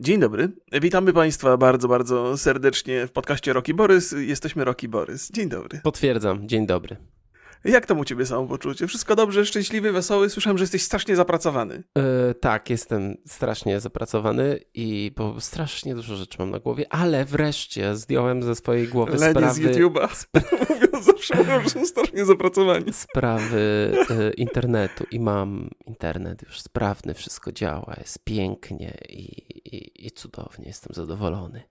Dzień dobry. Witamy Państwa bardzo, bardzo serdecznie w podcaście Roki Borys. Jesteśmy Roki Borys. Dzień dobry. Potwierdzam. Dzień dobry. Jak tam u ciebie samopoczucie? Wszystko dobrze, szczęśliwy, wesoły? Słyszałem, że jesteś strasznie zapracowany. Yy, tak, jestem strasznie zapracowany i bo strasznie dużo rzeczy mam na głowie, ale wreszcie zdjąłem ze swojej głowy Lenie sprawy... z YouTube'a. Mówią zawsze, mówią, że są strasznie zapracowani. Sprawy yy, internetu i mam internet już sprawny, wszystko działa, jest pięknie i, i, i cudownie, jestem zadowolony.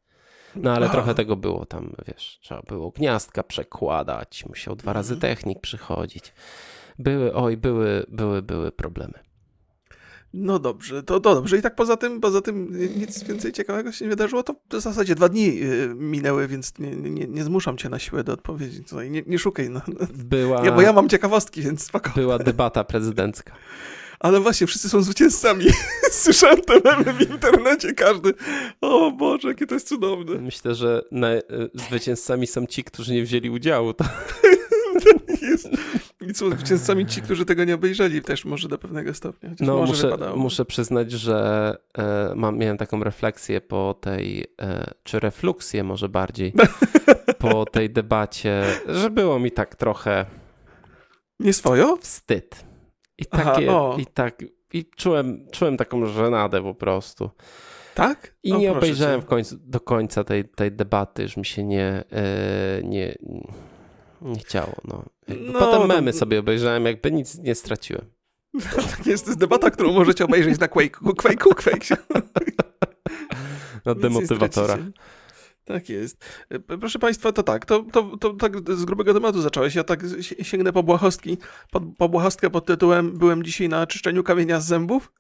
No ale trochę tego było tam, wiesz, trzeba było gniazdka przekładać, musiał dwa razy Mhm. technik przychodzić. Były, oj, były, były, były problemy. No dobrze, to, to dobrze. I tak poza tym, poza tym nic więcej ciekawego się nie wydarzyło. To w zasadzie dwa dni y, minęły, więc nie, nie, nie zmuszam cię na siłę do odpowiedzi. Tutaj nie, nie szukaj. No. Była, Nie, bo ja mam ciekawostki, więc spoko. była debata prezydencka. Ale właśnie, wszyscy są zwycięzcami. Słyszałem te memy w internecie, każdy. O Boże, jakie to jest cudowne. Myślę, że na, y, zwycięzcami są ci, którzy nie wzięli udziału. To, Jest. I są zwycięzcami ci, którzy tego nie obejrzeli też może do pewnego stopnia. Chociaż no, może muszę, wypadało. muszę przyznać, że e, mam, miałem taką refleksję po tej, e, czy refluksję może bardziej, po tej debacie, że było mi tak trochę Nie swojo? wstyd. I Aha, takie, o. i tak, i czułem, czułem taką żenadę po prostu. Tak? I O, nie obejrzałem w końcu, do końca tej, tej debaty, już mi się nie, e, nie, nie chciało. No. No, Potem no, memy no. sobie obejrzałem, jakby nic nie straciłem. Tak jest, to jest debata, którą możecie obejrzeć na Quake'u. Quake'u, Quake. Na demotywatorach. Tak jest. E, Proszę Państwa, to tak, to, to, to tak z grubego tematu zacząłeś. Ja tak si- sięgnę po błahostki. Po, po błahostkę pod tytułem Byłem dzisiaj na czyszczeniu kamienia z zębów.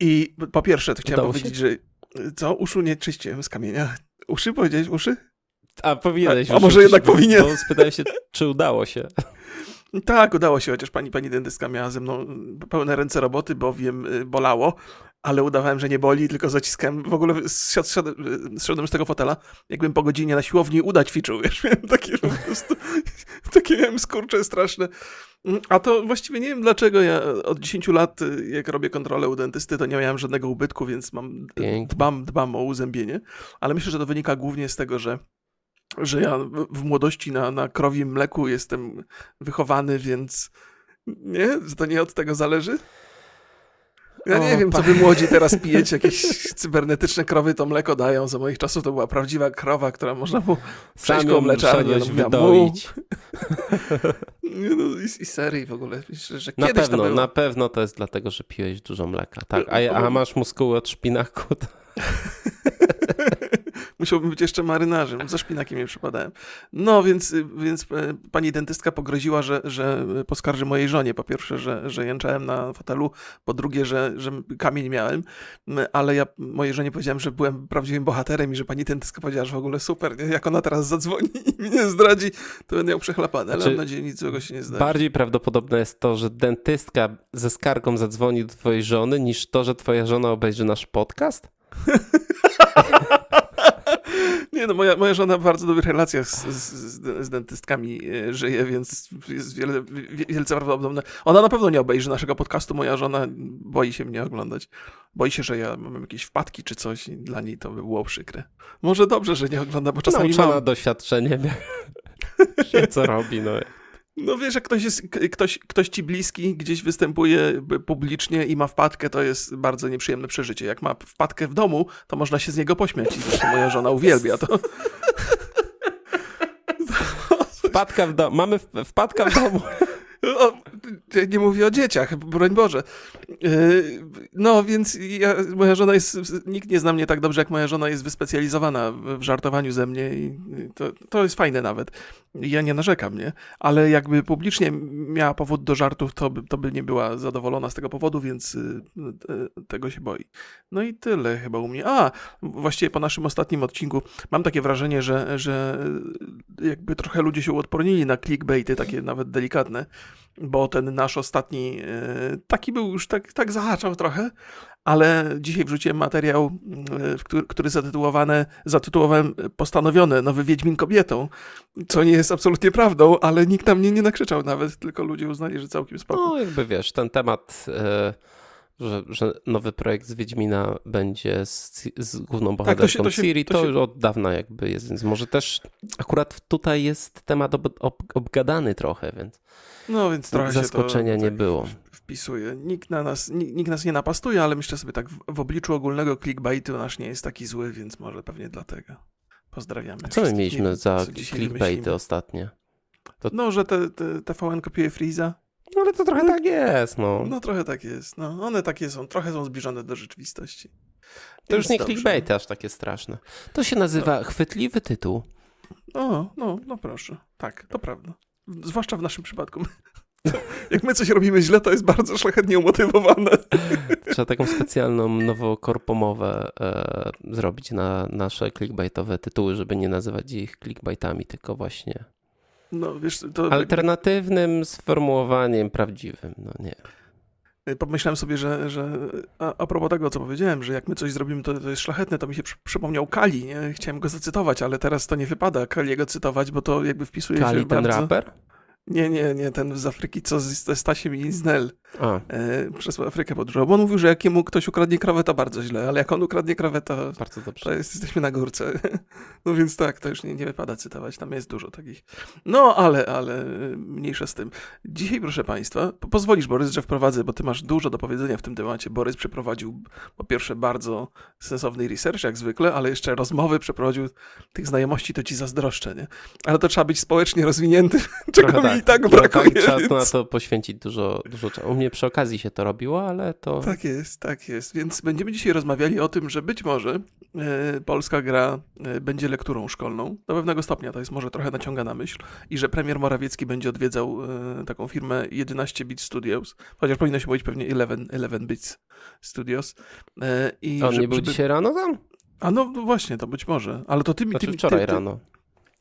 I po pierwsze, to chciałem Udało się? powiedzieć, że co? Uszu nie czyściłem z kamienia. Uszy? Powiedziałeś uszy? A powinieneś. A już może jednak powinien? Bo spytałem się, czy udało się. Tak, udało się, chociaż pani, pani dentystka miała ze mną pełne ręce roboty, bowiem y, bolało, ale udawałem, że nie boli, tylko zaciskałem, w ogóle zsiad- zszedłem z tego fotela, jakbym po godzinie na siłowni uda ćwiczył, wiesz, miałem takie po prostu, takie miałem skurcze straszne. A to właściwie nie wiem dlaczego ja od 10 lat, y, jak robię kontrolę u dentysty, to nie miałem żadnego ubytku, więc mam, dbam, dbam o uzębienie, ale myślę, że to wynika głównie z tego, że że ja w- w młodości na, na krowim mleku jestem wychowany, więc nie? Że to nie od tego zależy? Ja nie O, wiem, co wy młodzi teraz pijecie, jakieś cybernetyczne krowy to mleko dają. Za moich czasów to była prawdziwa krowa, która można było przejść koło mleczarni. wydoić. No, i, i serii w ogóle. Myślę, że Na pewno, było. na pewno to jest dlatego, że piłeś dużo mleka. Tak, a, a masz muskuły od szpinaku. To... Musiałbym być jeszcze marynarzem. Za szpinakiem nie przypadałem. No, więc, więc e, pani dentystka pogroziła, że, że poskarży mojej żonie. Po pierwsze, że, że jęczałem na fotelu, po drugie, że, że kamień miałem, ale ja mojej żonie powiedziałem, że byłem prawdziwym bohaterem i że pani dentystka powiedziała, że w ogóle super, nie? jak ona teraz zadzwoni i mnie zdradzi, to będę miał przechlapane, ale Znaczy, mam nadzieję, nic złego się nie zdarzy. Bardziej prawdopodobne jest to, że dentystka ze skargą zadzwoni do twojej żony, niż to, że twoja żona obejrzy nasz podcast? Nie no, moja, moja żona w bardzo dobrych relacjach z, z, z, z dentystkami e, żyje, więc jest wiele, wie- wielce prawdopodobne. Ona na pewno nie obejrzy naszego podcastu, moja żona boi się mnie oglądać. Boi się, że ja mam jakieś wpadki czy coś i dla niej to by było przykre. Może dobrze, że nie ogląda, bo czasami Nauczona mam... doświadczeniem. Wie, co robi, no. No wiesz, jak ktoś, jest, ktoś, ktoś ci bliski gdzieś występuje publicznie i ma wpadkę, to jest bardzo nieprzyjemne przeżycie. Jak ma wpadkę w domu, to można się z niego pośmiać i zresztą moja żona uwielbia to. Wpadka w domu. Mamy wpadka w domu. O, nie mówię o dzieciach, broń Boże. Yy, No, więc ja, moja żona jest, nikt nie zna mnie tak dobrze, jak moja żona jest wyspecjalizowana w żartowaniu ze mnie i to, to jest fajne nawet. Ja nie narzekam, nie? Ale jakby publicznie miała powód do żartów, to by, to by nie była zadowolona z tego powodu, więc y, y, tego się boi. No i tyle chyba u mnie. A, właściwie po naszym ostatnim odcinku mam takie wrażenie, że, że jakby trochę ludzie się uodpornili na clickbaity, takie nawet delikatne, bo ten nasz ostatni e, taki był już tak, tak zahaczał trochę, ale dzisiaj wrzuciłem materiał, e, który, który zatytułowany, zatytułowałem Postanowione, nowy Wiedźmin kobietą, co nie jest absolutnie prawdą, ale nikt na mnie nie nakrzyczał nawet, tylko ludzie uznali, że całkiem spoko. No, jakby wiesz, ten temat e, że, że nowy projekt z Wiedźmina będzie z, z główną bohaterką tak, to się, to Ciri, to, to, już od dawna jakby jest, więc może też akurat tutaj jest temat ob, ob, obgadany trochę, więc, no, więc trochę zaskoczenia nie tak było. Wpisuje. Nikt, na nas, nikt, nikt, nas nie napastuje, ale myślę sobie tak w, w obliczu ogólnego clickbaitu nasz nie jest taki zły, więc może pewnie dlatego. Pozdrawiamy. A co my mieliśmy za clickbaity ostatnie? To... No, że te, te, TVN kopiuje Freeza. No ale to trochę tak jest, no. No trochę tak jest, no. One takie są, trochę są zbliżone do rzeczywistości. To już nie clickbait aż takie straszne. To się nazywa no. chwytliwy tytuł. O, no, no proszę. Tak, to prawda. Zwłaszcza w naszym przypadku. Jak my coś robimy źle, to jest bardzo szlachetnie umotywowane. Trzeba taką specjalną nowokorpomowę e, zrobić na nasze clickbaitowe tytuły, żeby nie nazywać ich clickbaitami, tylko właśnie no, wiesz, to... Alternatywnym sformułowaniem prawdziwym, no nie. Pomyślałem sobie, że, że a, a propos tego, co powiedziałem, że jak my coś zrobimy, to, to jest szlachetne, to mi się przy, przypomniał Kali, nie? Chciałem go zacytować, ale teraz to nie wypada Kaliego cytować, bo to jakby wpisuje Kali, się ten bardzo... raper? Nie, nie, nie, ten z Afryki, co z, Stasiem i Znel e, przez Afrykę podróżował. Bo on mówił, że jak jemu ktoś ukradnie krowę, to bardzo źle, ale jak on ukradnie krowę, to, bardzo dobrze. to jest, jesteśmy na górce. No więc tak, to już nie, nie wypada cytować, tam jest dużo takich. No, ale, ale mniejsza z tym. Dzisiaj, proszę Państwa, pozwolisz, Borys, że wprowadzę, bo Ty masz dużo do powiedzenia w tym temacie. Borys przeprowadził po pierwsze bardzo sensowny research, jak zwykle, ale jeszcze rozmowy przeprowadził tych znajomości, to Ci zazdroszczę, nie? Ale to trzeba być społecznie rozwiniętym, czego tak i tak brakuje. Trzeba więc... na to poświęcić dużo, dużo czasu. U mnie przy okazji się to robiło, ale to... Tak jest, tak jest. Więc będziemy dzisiaj rozmawiali o tym, że być może e, polska gra e, będzie lekturą szkolną. Do pewnego stopnia to jest może trochę naciągana myśl. I że premier Morawiecki będzie odwiedzał e, taką firmę 11 Bit Studios, chociaż powinno się mówić pewnie 11, 11 Bits Studios. I On żeby, nie był żeby... dzisiaj rano tam? A no, no właśnie, to być może. Ale to ty mi... Znaczy ty, wczoraj ty, ty, rano.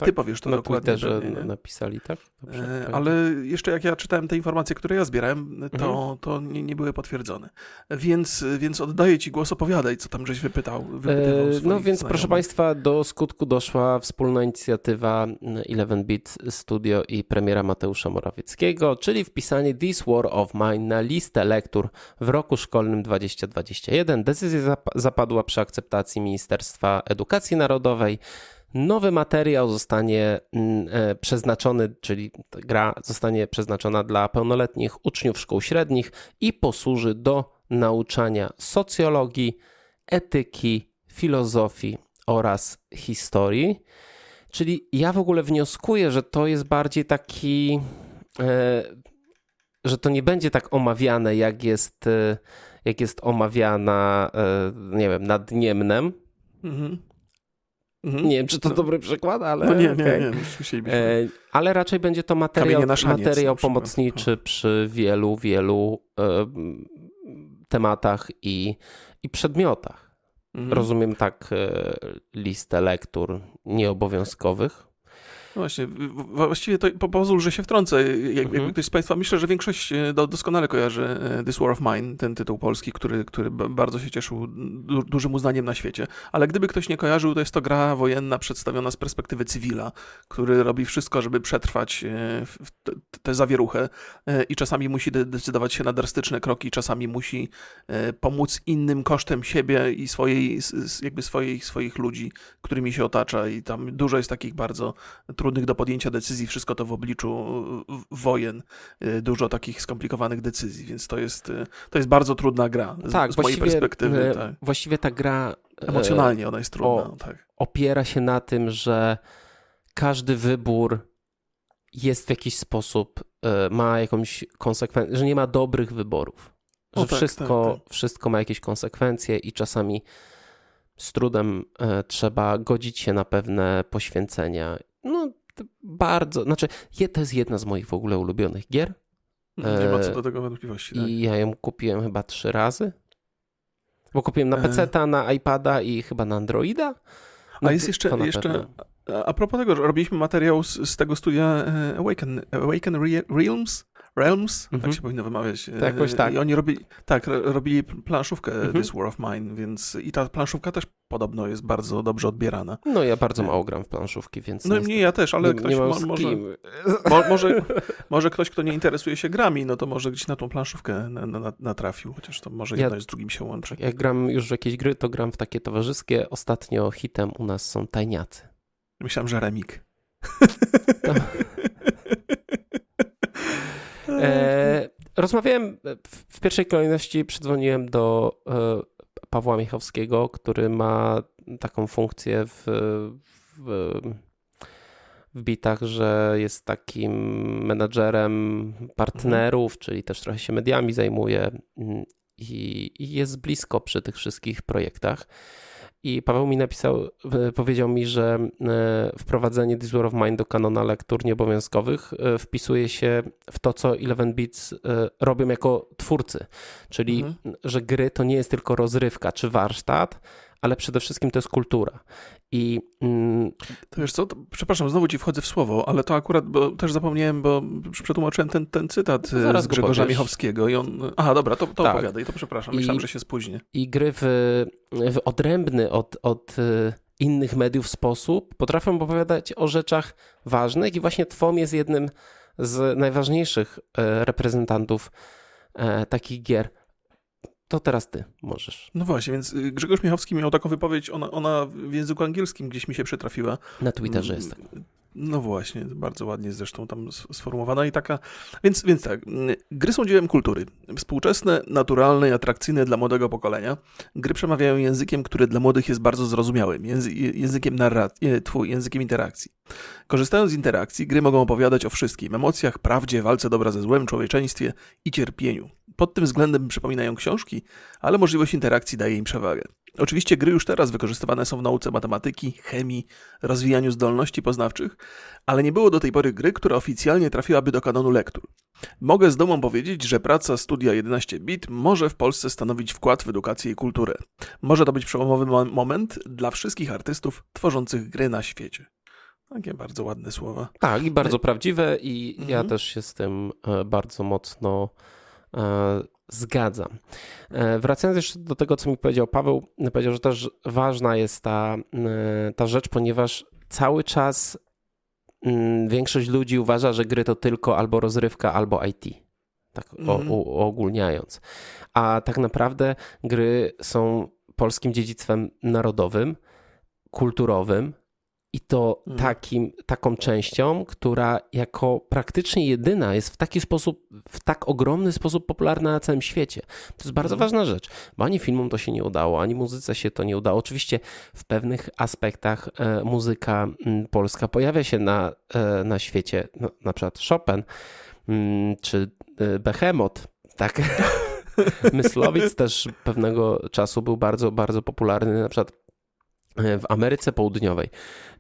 Tak? Ty powiesz to na dokładnie. Twitterze pewnie, napisali, tak? Dobrze, e, ale jeszcze jak ja czytałem te informacje, które ja zbierałem, to, mhm. to nie, nie, były potwierdzone. Więc, więc oddaję ci głos, opowiadaj, co tam żeś wypytał. E, no więc znajomych. proszę Państwa, do skutku doszła wspólna inicjatywa 11-Bit Studio i premiera Mateusza Morawieckiego, czyli wpisanie This War of Mine na listę lektur w roku szkolnym 2021. Decyzja zapadła przy akceptacji Ministerstwa Edukacji Narodowej. Nowy materiał zostanie mm, e, przeznaczony, czyli gra zostanie przeznaczona dla pełnoletnich uczniów szkół średnich i posłuży do nauczania socjologii, etyki, filozofii oraz historii. Czyli ja w ogóle wnioskuję, że to jest bardziej taki, e, że to nie będzie tak omawiane, jak jest, e, jak jest omawiana, nie wiem, nad Niemnem. Mhm Mhm. Nie wiem, czy to no. dobry przykład, ale. No nie, nie, okay. nie, musielibyśmy. E, ale raczej będzie to materiał, materiał pomocniczy przy wielu, wielu e, tematach i, i przedmiotach. Mhm. Rozumiem tak e, listę lektur nieobowiązkowych. No właśnie, właściwie to pozwól, że się wtrącę. Jak, mhm. ktoś z Państwa, myślę, że większość e, doskonale kojarzy e, This War of Mine, ten tytuł polski, który, który bardzo się cieszył du dużym uznaniem na świecie. Ale gdyby ktoś nie kojarzył, to jest to gra wojenna przedstawiona z perspektywy cywila, który robi wszystko, żeby przetrwać e, tę zawieruchę i czasami musi decydować się na drastyczne kroki, czasami musi pomóc innym kosztem siebie i swojej, jakby swojej, swoich ludzi, którymi się otacza i tam dużo jest takich bardzo trudnych do podjęcia decyzji, wszystko to w obliczu wojen, y, dużo takich skomplikowanych decyzji, więc to jest, y, to jest bardzo trudna gra z, tak, z mojej perspektywy. Y, tak. Właściwie ta gra emocjonalnie ona jest trudna. O, tak. Opiera się na tym, że każdy wybór jest w jakiś sposób, ma jakąś konsekwencję, że nie ma dobrych wyborów. Że o, tak, wszystko, tak, tak. wszystko ma jakieś konsekwencje i czasami z trudem trzeba godzić się na pewne poświęcenia no, bardzo, znaczy, to jest jedna z moich w ogóle ulubionych gier. Nie ma co do tego wątpliwości. Tak? I ja ją kupiłem chyba trzy razy. Bo kupiłem na e. PC, na iPada i chyba na Androida. No, A jest jeszcze, jeszcze a propos tego, że robiliśmy materiał z, z tego studia e, Awaken, Awaken Realms, Realms, tak mhm. tak się powinno wymawiać. Tak, jakoś tak. I oni robili, tak, robili planszówkę mhm. This War of Mine, więc i ta planszówka też podobno jest bardzo dobrze odbierana. No ja bardzo mało gram w planszówki, więc... No nie, ja też, ale nie, ktoś nie mo, może, mo, może, może ktoś, kto nie interesuje się grami, no to może gdzieś na tą planszówkę na, na, natrafił, chociaż to może jedno ja, z drugim się łączy. Jak gram już w jakieś gry, to gram w takie towarzyskie. Ostatnio hitem u nas są tajniacy. Myślałem, że remik. To... E, rozmawiałem w, w, pierwszej kolejności, przydzwoniłem do e, Pawła Michałowskiego, który ma taką funkcję w, w, w bitach, że jest takim menadżerem partnerów, mhm. czyli też trochę się mediami zajmuje mm, i, i jest blisko przy tych wszystkich projektach. I Paweł mi napisał, powiedział mi, że e, wprowadzenie This War of Mine do kanona lektur nieobowiązkowych e, wpisuje się w to, co Eleven Beats e, robią jako twórcy. Czyli, mhm. że gry to nie jest tylko rozrywka czy warsztat, ale przede wszystkim to jest kultura. I mm, to wiesz co, to, przepraszam, znowu ci wchodzę w słowo, ale to akurat, bo też zapomniałem, bo przetłumaczyłem ten, ten cytat no z Grzegorza Michowskiego i on, aha dobra, to, to tak. opowiadaj, to przepraszam, myślałem, I, że się spóźnię. I gry w, w odrębny od, od y, innych mediów sposób potrafią opowiadać o rzeczach ważnych i właśnie TWOM jest jednym z najważniejszych e, reprezentantów e, takich gier to teraz ty możesz. No właśnie, więc y, Grzegorz Michałowski miał taką wypowiedź, ona, ona w języku angielskim gdzieś mi się przytrafiła. Na Twitterze jest tak. No właśnie, bardzo ładnie zresztą tam sformułowana i taka. Więc, więc tak, mm, gry są dziełem kultury. Współczesne, naturalne i atrakcyjne dla młodego pokolenia. Gry przemawiają językiem, który dla młodych jest bardzo zrozumiałym, języ językiem narracji, twój, językiem interakcji. Korzystając z interakcji, gry mogą opowiadać o wszystkim: emocjach, prawdzie, walce dobra ze złem, człowieczeństwie i cierpieniu. Pod tym względem przypominają książki, ale możliwość interakcji daje im przewagę. Oczywiście gry już teraz wykorzystywane są w nauce matematyki, chemii, rozwijaniu zdolności poznawczych, ale nie było do tej pory gry, która oficjalnie trafiłaby do kanonu lektur. Mogę z dumą powiedzieć, że praca studia 11 bit może w Polsce stanowić wkład w edukację i kulturę. Może to być przełomowy moment dla wszystkich artystów tworzących gry na świecie. Takie bardzo ładne słowa. Tak, i bardzo prawdziwe, i mhm. ja też się z tym e, bardzo mocno zgadzam. E, wracając jeszcze do tego, co mi powiedział Paweł, powiedział, że też ważna jest ta, e, ta rzecz, ponieważ cały czas mm, większość ludzi uważa, że gry to tylko albo rozrywka, albo IT. Tak mm. uogólniając. A tak naprawdę gry są polskim dziedzictwem narodowym, kulturowym, i to hmm. takim, taką częścią, która jako praktycznie jedyna jest w taki sposób, w tak ogromny sposób popularna na całym świecie. To jest bardzo hmm. ważna rzecz, bo ani filmom to się nie udało, ani muzyce się to nie udało. Oczywiście w pewnych aspektach e, muzyka mm, polska pojawia się na, e, na świecie, no, na przykład Chopin mm, czy e, Behemoth, tak? Myslowic też pewnego czasu był bardzo, bardzo popularny, na przykład w Ameryce Południowej.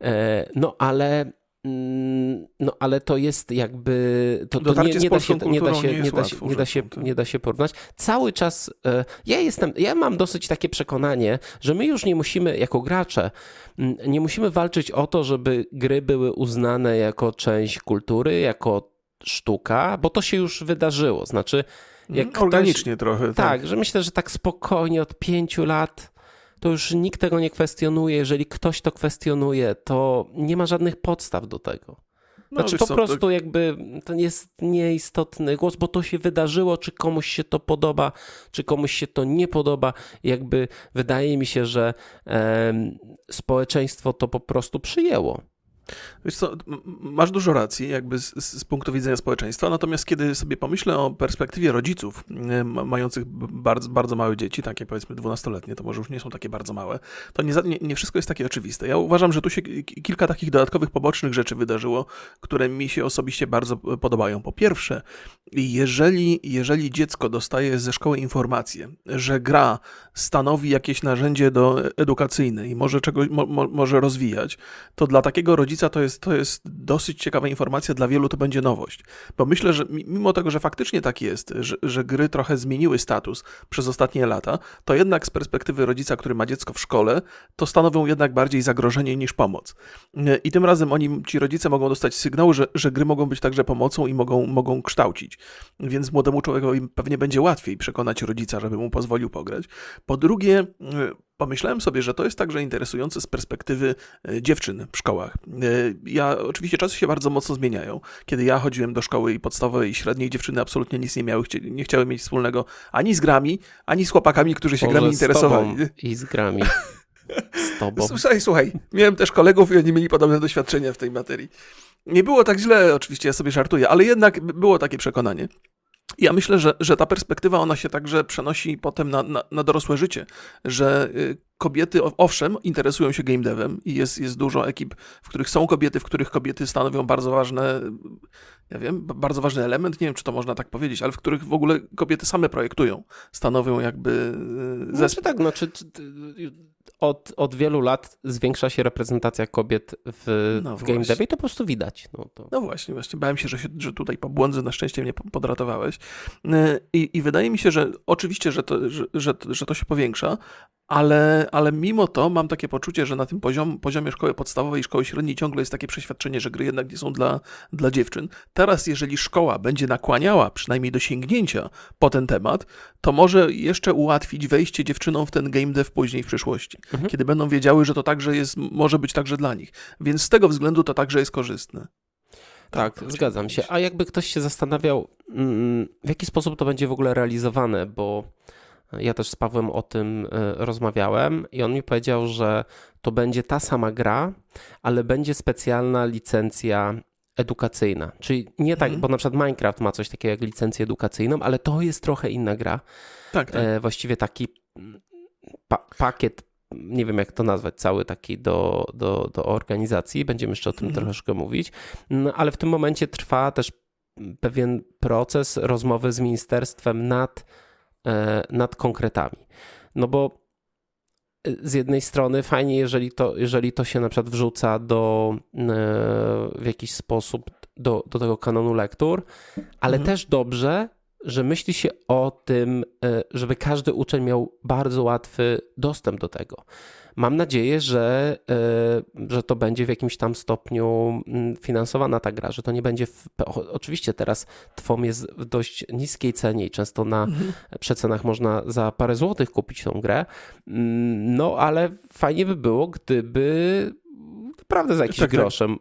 E, no ale mm, no ale to jest jakby to, to nie, nie, da się, nie da się nie da się nie da się nie da się porównać. Cały czas e, ja jestem ja mam dosyć takie przekonanie, że my już nie musimy jako gracze mm, nie musimy walczyć o to, żeby gry były uznane jako część kultury, jako sztuka, bo to się już wydarzyło. Znaczy jak mhm, Organicznie ktoś, trochę. Tak. tak, że myślę, że tak spokojnie od pięciu lat to już nikt tego nie kwestionuje. Jeżeli ktoś to kwestionuje, to nie ma żadnych podstaw do tego. No, znaczy po co, prostu to... jakby to jest nieistotny głos, bo to się wydarzyło, czy komuś się to podoba, czy komuś się to nie podoba. Jakby wydaje mi się, że e, społeczeństwo to po prostu przyjęło. Wiesz co, masz dużo racji, jakby z, z, punktu widzenia społeczeństwa, natomiast kiedy sobie pomyślę o perspektywie rodziców mających bardzo, bardzo małe dzieci, takie powiedzmy dwunastoletnie, to może już nie są takie bardzo małe, to nie, nie, nie, wszystko jest takie oczywiste. Ja uważam, że tu się kilka takich dodatkowych, pobocznych rzeczy wydarzyło, które mi się osobiście bardzo podobają. Po pierwsze, jeżeli, jeżeli dziecko dostaje ze szkoły informację, że gra stanowi jakieś narzędzie do edukacyjne i może czegoś mo, może rozwijać, to dla takiego rodzica to jest, to jest dosyć ciekawa informacja, dla wielu to będzie nowość. Bo myślę, że mimo tego, że faktycznie tak jest, że, że gry trochę zmieniły status przez ostatnie lata, to jednak z perspektywy rodzica, który ma dziecko w szkole, to stanowią jednak bardziej zagrożenie niż pomoc. I tym razem oni, ci rodzice mogą dostać sygnał, że, że gry mogą być także pomocą i mogą, mogą kształcić. Więc młodemu człowiekowi pewnie będzie łatwiej przekonać rodzica, żeby mu pozwolił pograć. Po drugie, pomyślałem sobie, że to jest także interesujące z perspektywy e, dziewczyn w szkołach. E, ja, oczywiście czasy się bardzo mocno zmieniają. Kiedy ja chodziłem do szkoły i podstawowej i średniej, dziewczyny absolutnie nic nie miały, nie chciały mieć wspólnego ani z grami, ani z chłopakami, którzy się Może grami interesowali. I z grami. Z tobą. Słuchaj, słuchaj, miałem też kolegów i oni mieli podobne doświadczenia w tej materii. Nie było tak źle, oczywiście ja sobie żartuję, ale jednak było takie przekonanie. Ja myślę, że, że ta perspektywa ona się także przenosi potem na, na, na dorosłe życie, że y, kobiety, owszem, interesują się game devem i jest, jest dużo ekip, w których są kobiety, w których kobiety stanowią bardzo ważne, ja wiem, bardzo ważny element, nie wiem, czy to można tak powiedzieć, ale w których w ogóle kobiety same projektują, stanowią jakby y, zespół. Znaczy tak, znaczy od, od wielu lat zwiększa się reprezentacja kobiet w, no w game devie i to po prostu widać. No, to... no właśnie, właśnie. Bałem się, że, się, że tutaj po błądzy na szczęście mnie podratowałeś. Y, I, I wydaje mi się, że oczywiście, że to, że, że, że to się powiększa, ale, ale mimo to mam takie poczucie, że na tym poziom, poziomie szkoły podstawowej i szkoły średniej ciągle jest takie przeświadczenie, że gry jednak nie są dla, dla dziewczyn. Teraz, jeżeli szkoła będzie nakłaniała przynajmniej do sięgnięcia po ten temat, to może jeszcze ułatwić wejście dziewczynom w ten game dev później w przyszłości, mhm. kiedy będą wiedziały, że to także jest, może być także dla nich. Więc z tego względu to także jest korzystne. Tak, tak zgadzam się. A jakby ktoś się zastanawiał, mm, w jaki sposób to będzie w ogóle realizowane, bo ja też z Pawłem o tym e, rozmawiałem i on mi powiedział, że to będzie ta sama gra, ale będzie specjalna licencja edukacyjna. Czyli nie tak, mhm. bo na przykład Minecraft ma coś takiego jak licencję edukacyjną, ale to jest trochę inna gra. Tak, tak. E, właściwie taki pa pakiet, nie wiem jak to nazwać, cały taki do, do, do organizacji. Będziemy jeszcze o tym mhm. troszeczkę mówić. No, ale w tym momencie trwa też pewien proces rozmowy z ministerstwem nad nad konkretami. No bo e, z jednej strony fajnie, jeżeli to, jeżeli to się na przykład wrzuca do, e, w jakiś sposób do, do tego kanonu lektur, ale mhm. też dobrze, że myśli się o tym, żeby każdy uczeń miał bardzo łatwy dostęp do tego mam nadzieję, że, e, że to będzie w jakimś tam stopniu mm, finansowana ta gra, że to nie będzie. W, oczywiście teraz TWOM jest w dość niskiej cenie i często na mhm. przecenach można za parę złotych kupić tą grę. Mm, no ale fajnie by było, gdyby naprawdę za jakiś tak, tak. groszem,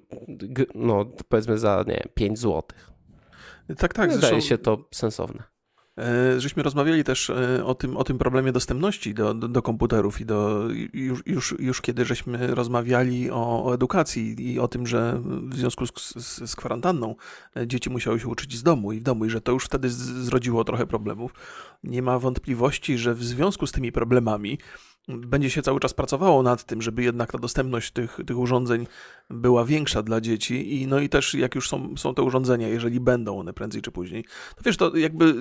no powiedzmy za nie 5 złotych. Tak, tak. Wydaje zresztą... się to sensowne. E, żeśmy rozmawiali też e, o tym, o tym problemie dostępności do, do, do komputerów i do, już, już, już kiedy żeśmy rozmawiali o, o, edukacji i o tym, że w związku z, z, z, kwarantanną e, dzieci musiały się uczyć z domu i w domu i że to już wtedy zrodziło trochę problemów. Nie ma wątpliwości, że w związku z tymi problemami będzie się cały czas pracowało nad tym, żeby jednak ta dostępność tych, tych urządzeń była większa dla dzieci i no i też jak już są, są te urządzenia, jeżeli będą one prędzej czy później, to wiesz, to jakby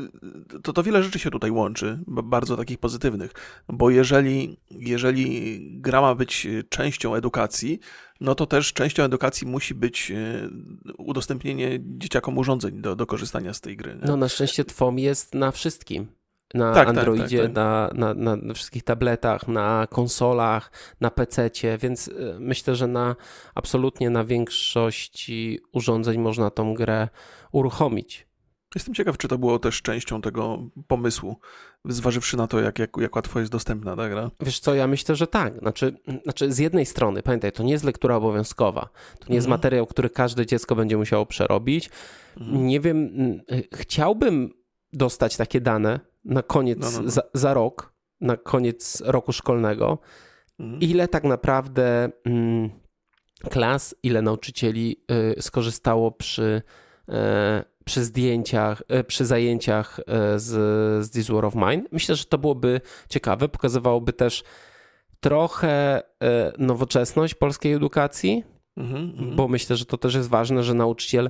to, to wiele rzeczy się tutaj łączy, bardzo takich pozytywnych, bo jeżeli, jeżeli gra ma być częścią edukacji, no to też częścią edukacji musi być e, udostępnienie dzieciakom urządzeń do, do korzystania z tej gry. Nie? No na szczęście TWOM jest na wszystkim na tak, tak, Androidzie, tak, tak, na, na, na, wszystkich tabletach, na konsolach, na PC-cie, więc y, myślę, że na absolutnie na większości urządzeń można tą grę uruchomić. Jestem ciekaw, czy to było też częścią tego pomysłu, zważywszy na to, jak, jak, jak łatwo jest dostępna ta gra. Wiesz co, ja myślę, że tak. Znaczy, znaczy z jednej strony, pamiętaj, to nie jest lektura obowiązkowa. To nie jest mhm. materiał, który każde dziecko będzie musiało przerobić. Mhm. Nie wiem, y, chciałbym dostać takie dane, na koniec, no, no, no. Za, za, rok, na koniec roku szkolnego, mhm. ile tak naprawdę mm, klas, ile nauczycieli y, skorzystało przy, y, przy zdjęciach, y, przy zajęciach y, z, z This War of Mine. Myślę, że to byłoby ciekawe, pokazywałoby też trochę nowoczesność polskiej edukacji, Mm -hmm. Bo myślę, że to też jest ważne, że nauczyciel,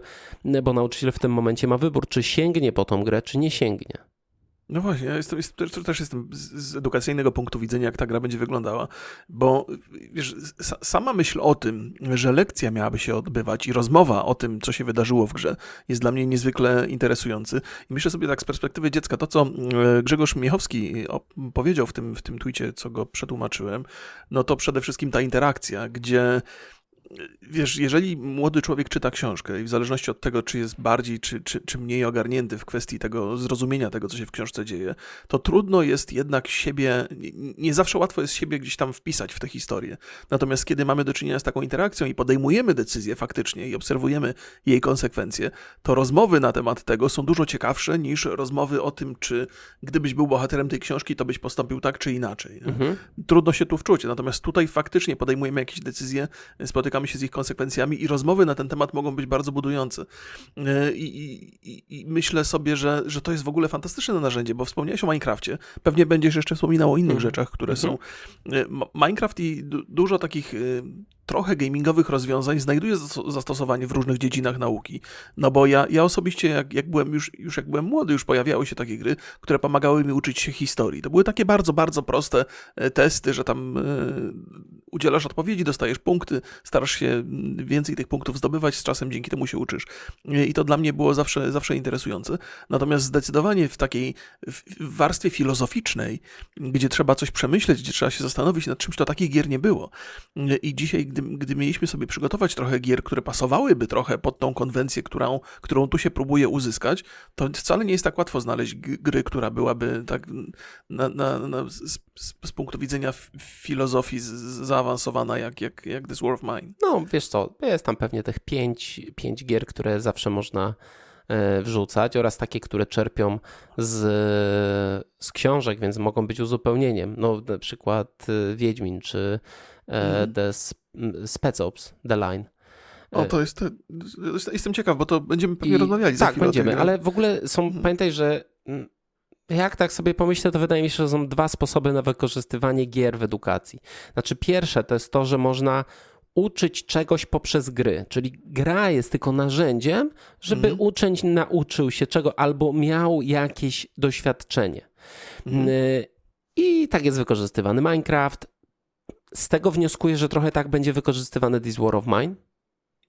bo nauczyciel w tym momencie ma wybór, czy sięgnie po tą grę, czy nie sięgnie. No właśnie, ja jestem, jestem, też jestem z edukacyjnego punktu widzenia, jak ta gra będzie wyglądała, bo wiesz, sama myśl o tym, że lekcja miałaby się odbywać i rozmowa o tym, co się wydarzyło w grze, jest dla mnie niezwykle interesujący. I myślę sobie tak z perspektywy dziecka, to co e, Grzegorz Miechowski powiedział w tym, w tym tweetie, co go przetłumaczyłem, no to przede wszystkim ta interakcja, gdzie wiesz, jeżeli młody człowiek czyta książkę i w zależności od tego, czy jest bardziej, czy, czy, czy mniej ogarnięty w kwestii tego zrozumienia tego, co się w książce dzieje, to trudno jest jednak siebie, nie, zawsze łatwo jest siebie gdzieś tam wpisać w tę historię. Natomiast kiedy mamy do czynienia z taką interakcją i podejmujemy decyzję faktycznie i obserwujemy jej konsekwencje, to rozmowy na temat tego są dużo ciekawsze niż rozmowy o tym, czy gdybyś był bohaterem tej książki, to byś postąpił tak czy inaczej. Mhm. Trudno się tu wczuć. Natomiast tutaj faktycznie podejmujemy jakieś decyzje, spotykamy się z ich konsekwencjami i rozmowy na ten temat mogą być bardzo budujące. E, I, i, i myślę sobie, że, że to jest w ogóle fantastyczne narzędzie, bo wspomniałeś o Minecrafcie. Pewnie będziesz jeszcze wspominał o innych mhm. rzeczach, które mhm. są. E, Minecraft i dużo takich e, trochę gamingowych rozwiązań znajduje zastosowanie w różnych dziedzinach nauki. No bo ja, ja osobiście, jak, jak byłem już, już jak byłem młody, już pojawiały się takie gry, które pomagały mi uczyć się historii. To były takie bardzo, bardzo proste e, testy, że tam y, udzielasz odpowiedzi, dostajesz punkty, starasz się więcej tych punktów zdobywać, z czasem dzięki temu się uczysz. E, I to dla mnie było zawsze, zawsze interesujące. Natomiast zdecydowanie w takiej w warstwie filozoficznej, gdzie trzeba coś przemyśleć, gdzie trzeba się zastanowić nad czymś, to takich gier nie było. I dzisiaj, gdy gdy, gdy mieliśmy sobie przygotować trochę gier, które pasowałyby trochę pod tą konwencję, którą, którą tu się próbuje uzyskać, to wcale nie jest tak łatwo znaleźć gry, która byłaby tak na, na, na z, z, punktu widzenia filozofii zaawansowana jak, jak, jak This War of Mine. No, wiesz co, jest tam pewnie tych pięć, pięć gier, które zawsze można e, wrzucać oraz takie, które czerpią z, z książek, więc mogą być uzupełnieniem. No, na przykład e, Wiedźmin czy mm. The Spec Ops, The Line. O, to jest, jestem ciekaw, bo to będziemy pewnie I, rozmawiali za Tak, będziemy, ale w ogóle są, hmm. pamiętaj, że mm, jak tak sobie pomyślę, to wydaje mi się, że są dwa sposoby na wykorzystywanie gier w edukacji. Znaczy pierwsze to jest to, że można uczyć czegoś poprzez gry, czyli gra jest tylko narzędziem, żeby mm. uczeń nauczył się czego albo miał jakieś doświadczenie. Mm. I tak jest wykorzystywany Minecraft, z tego wnioskuję, że trochę tak będzie wykorzystywany This War of Mine.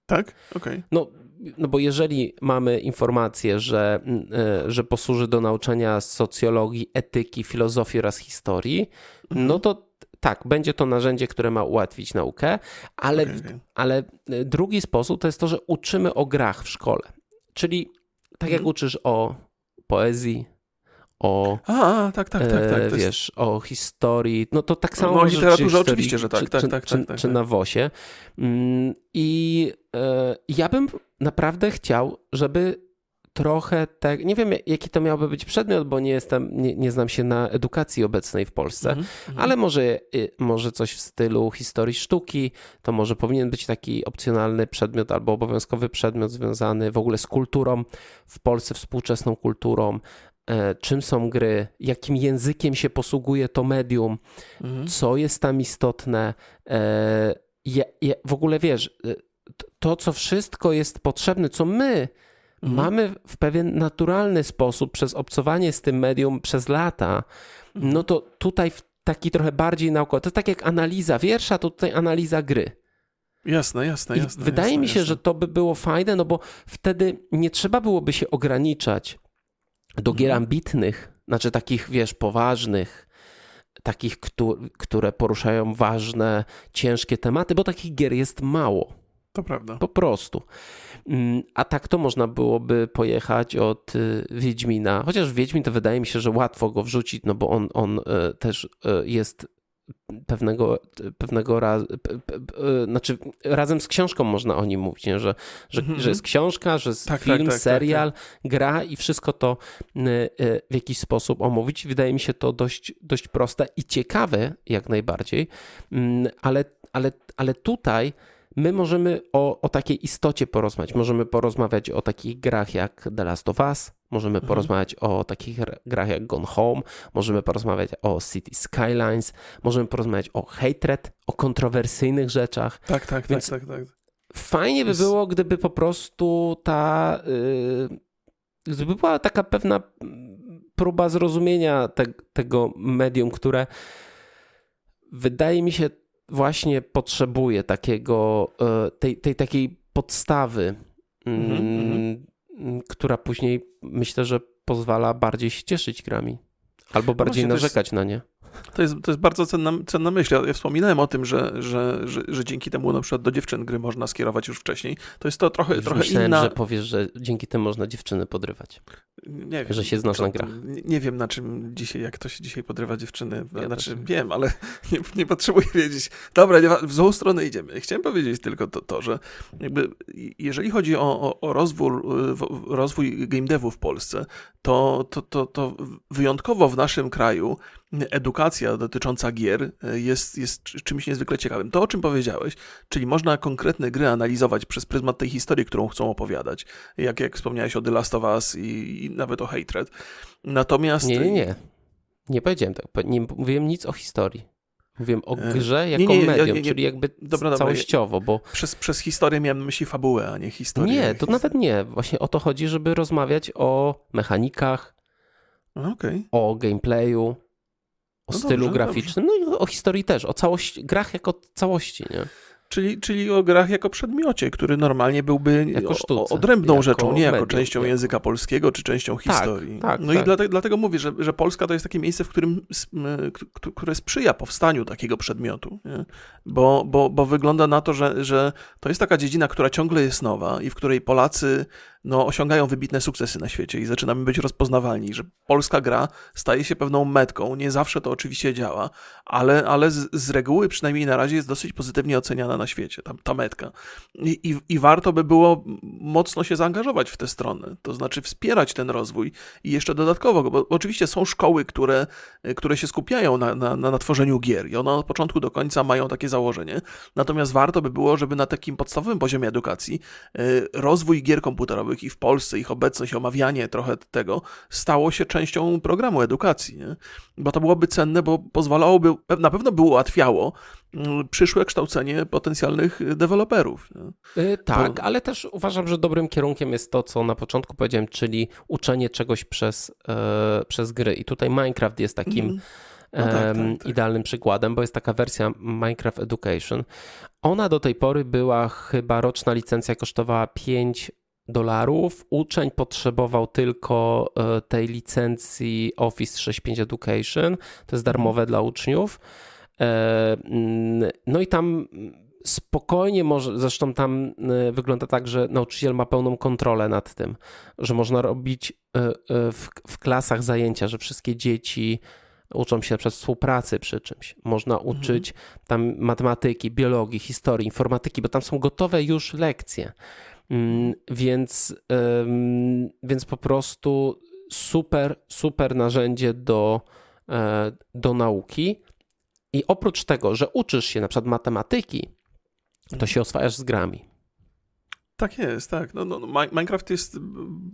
Tak? Okej. Okay. No, no bo jeżeli mamy informację, że, e, że posłuży do nauczania socjologii, etyki, filozofii oraz historii, mhm. no to tak, będzie to narzędzie, które ma ułatwić naukę, ale, okay, okay. ale e, drugi sposób to jest to, że uczymy o grach w szkole. Czyli tak mhm. jak uczysz o poezji, o. A, tak, tak, tak. tak e, wiesz, jest... o historii. No to tak samo. No, o literaturze oczywiście, że tak, czy, tak, tak, czy, tak, tak, czy na WOSie. Mm, I e, ja bym naprawdę chciał, żeby trochę tak, nie wiem jaki to miałby być przedmiot, bo nie jestem, nie, nie znam się na edukacji obecnej w Polsce, mm -hmm. ale może, y, może coś w stylu historii sztuki, to może powinien być taki opcjonalny przedmiot albo obowiązkowy przedmiot związany w ogóle z kulturą w Polsce, współczesną kulturą, czym są gry, jakim językiem się posługuje to medium, mhm. co jest tam istotne. Je, je, w ogóle wiesz, e, to, co wszystko jest potrzebne, co my mhm. mamy w pewien naturalny sposób przez obcowanie z tym medium przez lata, mhm. no to tutaj w taki trochę bardziej naukowy, to tak jak analiza wiersza, to tutaj analiza gry. Jasne, jasne, jasne. I wydaje jasne, mi się, jasne. że to by było fajne, no bo wtedy nie trzeba byłoby się ograniczać do gier mhm. ambitnych, znaczy takich, wiesz, poważnych, takich, które poruszają ważne, ciężkie tematy, bo takich gier jest mało. To prawda. Po prostu. Mm, a tak to można byłoby pojechać od y, Wiedźmina. Chociaż Wiedźmin to wydaje mi się, że łatwo go wrzucić, no bo on, on y, też y, jest pewnego, pewnego razu, znaczy razem z książką można o nim mówić, nie? Że, że, mm -hmm. że jest książka, że jest tak, tak film, tak, tak, serial, tak, gra i wszystko to y, y, w jakiś sposób omówić. Wydaje mi się to dość, dość proste i ciekawe jak najbardziej, mm, ale, ale, ale tutaj my możemy o, o takiej istocie porozmawiać. Możemy porozmawiać o takich grach jak The Last of Us, możemy mhm. porozmawiać o takich grach jak Gone Home, możemy porozmawiać o City Skylines, możemy porozmawiać o Hatred, o kontrowersyjnych rzeczach. Tak, tak, Więc tak, tak, tak. Fajnie by było, gdyby po prostu ta. Yy, gdyby była taka pewna próba zrozumienia te, tego medium, które wydaje mi się właśnie potrzebuje takiego, e, tej, tej takiej podstawy, mm -hmm. która później myślę, że pozwala bardziej się cieszyć grami. Albo no bardziej narzekać jest, na nie. To jest, to jest bardzo cenna, cenna myśl. Ja, wspominałem o tym, że, że, że, że, dzięki temu na przykład do dziewczyn gry można skierować już wcześniej. To jest to trochę, trochę Myślałem, inna... że powiesz, że dzięki temu można dziewczyny podrywać. Nie wiem. Że się znasz to, na grach. Nie, wiem, na czym dzisiaj, jak to się dzisiaj podrywa dziewczyny. Ja znaczy, wiem, ale nie, nie potrzebuję wiedzieć. Dobra, nie, w złą stronę idziemy. Chciałem powiedzieć tylko to, to że jakby jeżeli chodzi o, o, o rozwój, rozwój game devu w Polsce, to, to, to, to wyjątkowo w naszym kraju edukacja dotycząca gier jest, jest czymś niezwykle ciekawym. To, o czym powiedziałeś, czyli można konkretne gry analizować przez pryzmat tej historii, którą chcą opowiadać. Jak, jak wspomniałeś o The Last of Us i, i nawet o Hatred. Natomiast... Nie, nie, nie. Nie powiedziałem tak. Nie mówiłem nic o historii. Mówiłem o E, grze jako nie, nie, medium, nie, czyli jakby Dobra, całościowo, bo Przez, przez historię miałem na myśli fabułę, a nie historię. nie, to nawet nie. Właśnie o to chodzi, żeby rozmawiać o mechanikach, Okej. o gameplayu, o No stylu dobrze, graficznym, no i o historii też, o całości, grach jako całości, nie? Czyli, czyli o grach jako przedmiocie, który normalnie byłby sztuce, odrębną jako rzeczą, nie jako medium, częścią języka polskiego czy częścią historii. tak, no tak. i dlatego, dlatego mówię, że, że Polska to jest takie miejsce, w którym, które sprzyja powstaniu takiego przedmiotu. Nie? Bo, bo, bo wygląda na to, że, że to jest taka dziedzina, która ciągle jest nowa i w której Polacy no, osiągają wybitne sukcesy na świecie i zaczynamy być rozpoznawalni, że polska gra staje się pewną metką. Nie zawsze to oczywiście działa, ale, ale z, z reguły, przynajmniej na razie, jest dosyć pozytywnie oceniana na świecie, ta, ta metka. I, i, I warto by było mocno się zaangażować w tę stronę, to znaczy wspierać ten rozwój i jeszcze dodatkowo, bo oczywiście są szkoły, które, które się skupiają na, na, na tworzeniu gier i one od początku do końca mają takie założenie, natomiast warto by było, żeby na takim podstawowym poziomie edukacji e, rozwój gier komputerowych i w Polsce, ich obecność, omawianie trochę tego stało się częścią programu edukacji, nie? bo to byłoby cenne, bo pozwalałoby, na pewno by ułatwiało mm, przyszłe kształcenie potencjalnych deweloperów. Yy, tak, ale też uważam, że dobrym kierunkiem jest to, co na początku powiedziałem, czyli uczenie czegoś przez, e, przez gry. I tutaj Minecraft jest takim Mhm. No tak, tak, tak. idealnym przykładem, bo jest taka wersja Minecraft Education. Ona do tej pory była chyba roczna licencja kosztowała 5 dolarów. Uczeń potrzebował tylko e, tej licencji Office 365 Education. To jest darmowe dla uczniów. E, No i tam spokojnie może, zresztą tam e, wygląda tak, że nauczyciel ma pełną kontrolę nad tym, że można robić w, w klasach zajęcia, że wszystkie dzieci uczą się przez współpracy przy czymś. Można uczyć tam matematyki, biologii, historii, informatyki, bo tam są gotowe już lekcje. Mm, Więc, więc po prostu super, super narzędzie do, e, do nauki. I oprócz tego, że uczysz się na przykład matematyki, to się oswajasz z grami. Tak jest, tak. No, no, no, Mi- Minecraft jest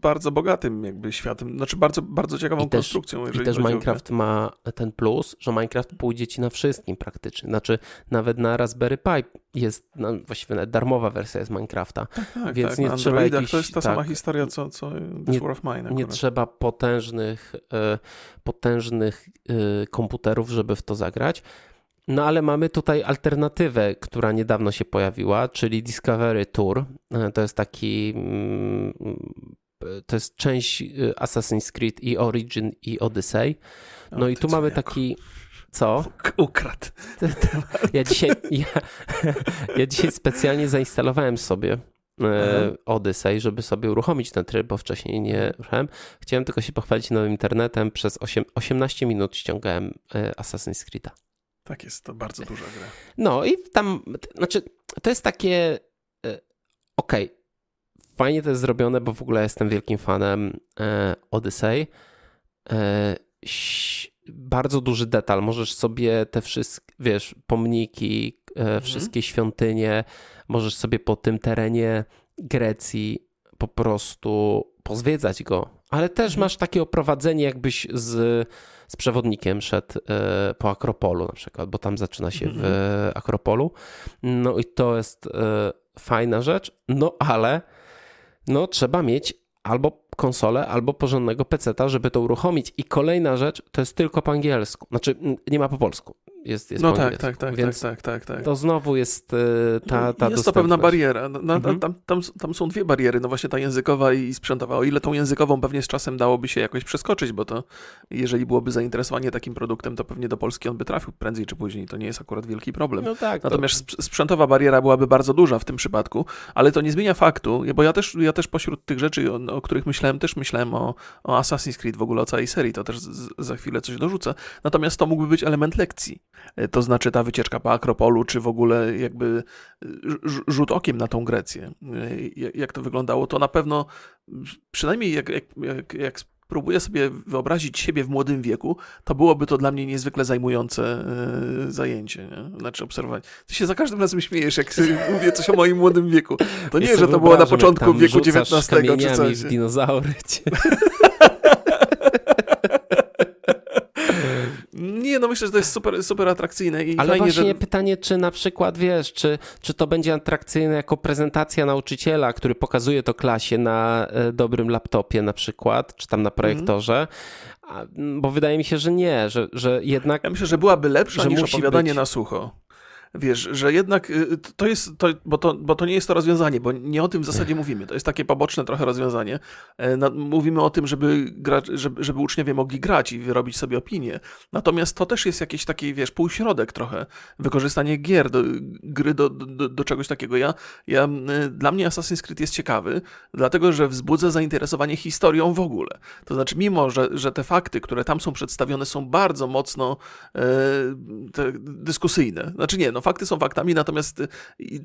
bardzo bogatym jakby światem, znaczy bardzo, bardzo ciekawą I też- konstrukcją. I też Minecraft ma ten plus, że Minecraft pójdzie ci na wszystkim praktycznie. Znaczy, nawet na Raspberry Pi jest, no, właściwie darmowa wersja jest Minecrafta. grę. Tak, więc tak, nie na trzeba jakichś- To jest ta sama tak. historia, co, co Nie- War of Mine Nie akurat. trzeba potężnych, e, potężnych e, komputerów, żeby w to zagrać. No ale mamy tutaj alternatywę, która niedawno się pojawiła, czyli Discovery Tour. E, To jest taki. mm, To jest część e, Assassin's Creed i Origin i Odyssey. No i tu mamy taki. Co? Ukradł. Ja dzisiaj, ja, ja dzisiaj specjalnie zainstalowałem sobie e, Aha. Odyssey, żeby sobie uruchomić ten tryb, bo wcześniej nie ruszałem. Chciałem tylko się pochwalić nowym internetem. Przez 8, 18 minut ściągałem e, Assassin's Creed'a. Tak jest, to bardzo duża gra. No i tam, znaczy, to jest takie. e, Okej, fajnie to jest zrobione, bo w ogóle jestem wielkim fanem e, Odyssey. E, bardzo duży detal. Możesz sobie te wszystkie, wiesz, pomniki, e, wszystkie świątynie, możesz sobie po tym terenie Grecji po prostu pozwiedzać go. Ale też Mhm. masz takie oprowadzenie, jakbyś z, z przewodnikiem szedł e, po Akropolu na przykład, bo tam zaczyna się w Akropolu. No i to jest e, fajna rzecz, no ale no trzeba mieć albo konsolę albo porządnego peceta, żeby to uruchomić. I kolejna rzecz, to jest tylko po angielsku. Znaczy, nie ma po polsku. Jest, jest no po tak, tak, tak, Więc tak, tak, tak, tak. to znowu jest y, ta, ta Jest to pewna bariera. No, no, Mhm. tam, tam, tam są dwie bariery, no właśnie ta językowa i sprzętowa. O ile tą językową pewnie z czasem dałoby się jakoś przeskoczyć, bo to jeżeli byłoby zainteresowanie takim produktem, to pewnie do Polski on by trafił prędzej czy później. To nie jest akurat wielki problem. No tak, to- Natomiast sp- sprzętowa bariera byłaby bardzo duża w tym przypadku, ale to nie zmienia faktu, bo ja też, ja też pośród tych rzeczy, o, o których myślałem, też myślałem o, o Assassin's Creed, w ogóle o całej serii, to też z, za chwilę coś dorzucę. Natomiast to mógłby być element lekcji. E, To znaczy ta wycieczka po Akropolu, czy w ogóle jakby e, rz- rzut okiem na tą Grecję. E, Jak to wyglądało, to na pewno, przynajmniej jak, jak, jak, jak próbuję sobie wyobrazić siebie w młodym wieku, to byłoby to dla mnie niezwykle zajmujące e, zajęcie. Nie? Znaczy obserwować. Ty się za każdym razem śmiejesz, jak mówię coś o moim młodym wieku. To nie, Ja że to było na początku wieku XIX czy coś. w dinozaury. Nie, no myślę, że to jest super, super atrakcyjne i Ale fajnie, właśnie że... pytanie, czy na przykład, wiesz, czy, czy to będzie atrakcyjne jako prezentacja nauczyciela, który pokazuje to klasie na e, dobrym laptopie na przykład, czy tam na projektorze, A, m, bo wydaje mi się, że nie, że, że jednak Ja myślę, że byłaby lepsza że niż opowiadanie być. na sucho. Wiesz, że jednak y, to jest, to, bo, to, bo to nie jest to rozwiązanie, bo nie o tym w zasadzie mówimy. To jest takie poboczne trochę rozwiązanie. E, Mówimy o tym, żeby, gra, żeby, żeby uczniowie mogli grać i wyrobić sobie opinię. Natomiast to też jest jakiś taki, wiesz, półśrodek trochę. Wykorzystanie gier, do, gry do, do, do czegoś takiego. Ja, ja, y, dla mnie Assassin's Creed jest ciekawy, dlatego że wzbudza zainteresowanie historią w ogóle. To znaczy, mimo że, że te fakty, które tam są przedstawione, są bardzo mocno e, dyskusyjne. Znaczy nie, no fakty są faktami, natomiast y,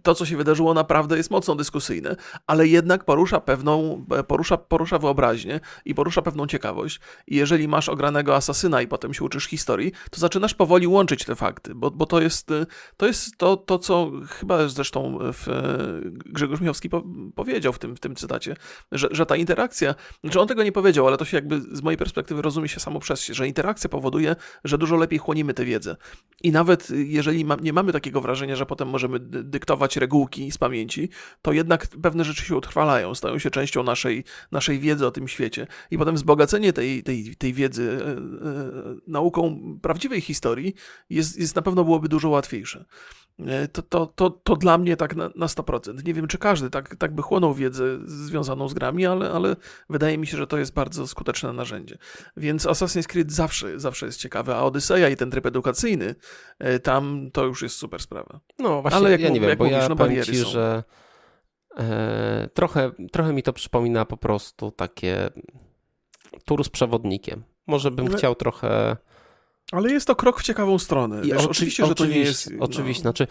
to, co się wydarzyło, naprawdę jest mocno dyskusyjne, ale jednak porusza pewną, e, porusza, porusza wyobraźnię i porusza pewną ciekawość. I jeżeli masz ogranego asasyna i potem się uczysz historii, to zaczynasz powoli łączyć te fakty, bo, bo to jest y, to, jest to, to, co chyba zresztą w, e, Grzegorz Michowski po, powiedział w tym, w tym cytacie, że, że ta interakcja, znaczy on tego nie powiedział, ale to się jakby z mojej perspektywy rozumie się samo przez się, że interakcja powoduje, że dużo lepiej chłonimy tę wiedzę. I nawet y, jeżeli ma, nie mamy takiego wrażenia, że potem możemy dy- dyktować regułki z pamięci, to jednak pewne rzeczy się utrwalają, stają się częścią naszej, naszej wiedzy o tym świecie. I potem wzbogacenie tej, tej, tej wiedzy e, e, nauką prawdziwej historii jest, jest na pewno byłoby dużo łatwiejsze. E, To, to, to, to dla mnie tak na, na 100%. Nie wiem, czy każdy tak, tak by chłonął wiedzę związaną z grami, ale, ale wydaje mi się, że to jest bardzo skuteczne narzędzie. Więc Assassin's Creed zawsze, zawsze jest ciekawe, a Odyseja i ten tryb edukacyjny, e, tam to już jest super sprawa. No właśnie, Ale jak ja nie wiem, bo mówisz, ja no bariery ci, są. że e, trochę, trochę mi to przypomina po prostu takie tur z przewodnikiem. Może bym Ale- chciał trochę... Ale jest to krok w ciekawą stronę. Wiesz, oczy- oczywiście, że to nie jest... no. Oczywiście, znaczy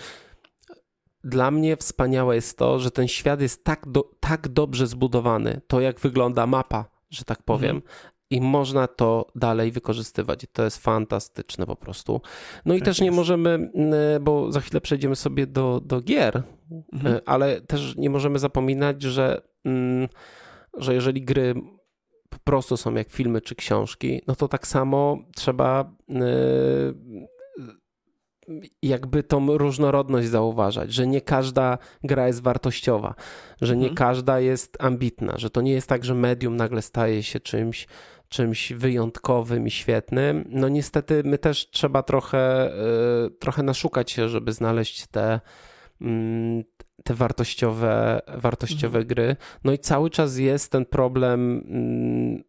dla mnie wspaniałe jest to, że ten świat jest tak, do, tak dobrze zbudowany, to jak wygląda mapa, że tak powiem, Mhm. i można to dalej wykorzystywać. I To jest fantastyczne po prostu. No i Tak też nie jest. możemy, mm, bo za chwilę przejdziemy sobie do, do gier, Mhm. E, ale też nie możemy zapominać, że, mm, że jeżeli gry po prostu są jak filmy czy książki, no to tak samo trzeba e, jakby tą różnorodność zauważać, że nie każda gra jest wartościowa, że nie Mhm. każda jest ambitna, że to nie jest tak, że medium nagle staje się czymś, czymś wyjątkowym i świetnym. No niestety my też trzeba trochę, e, trochę naszukać się, żeby znaleźć te, mm, te wartościowe, wartościowe gry. No i cały czas jest ten problem mm,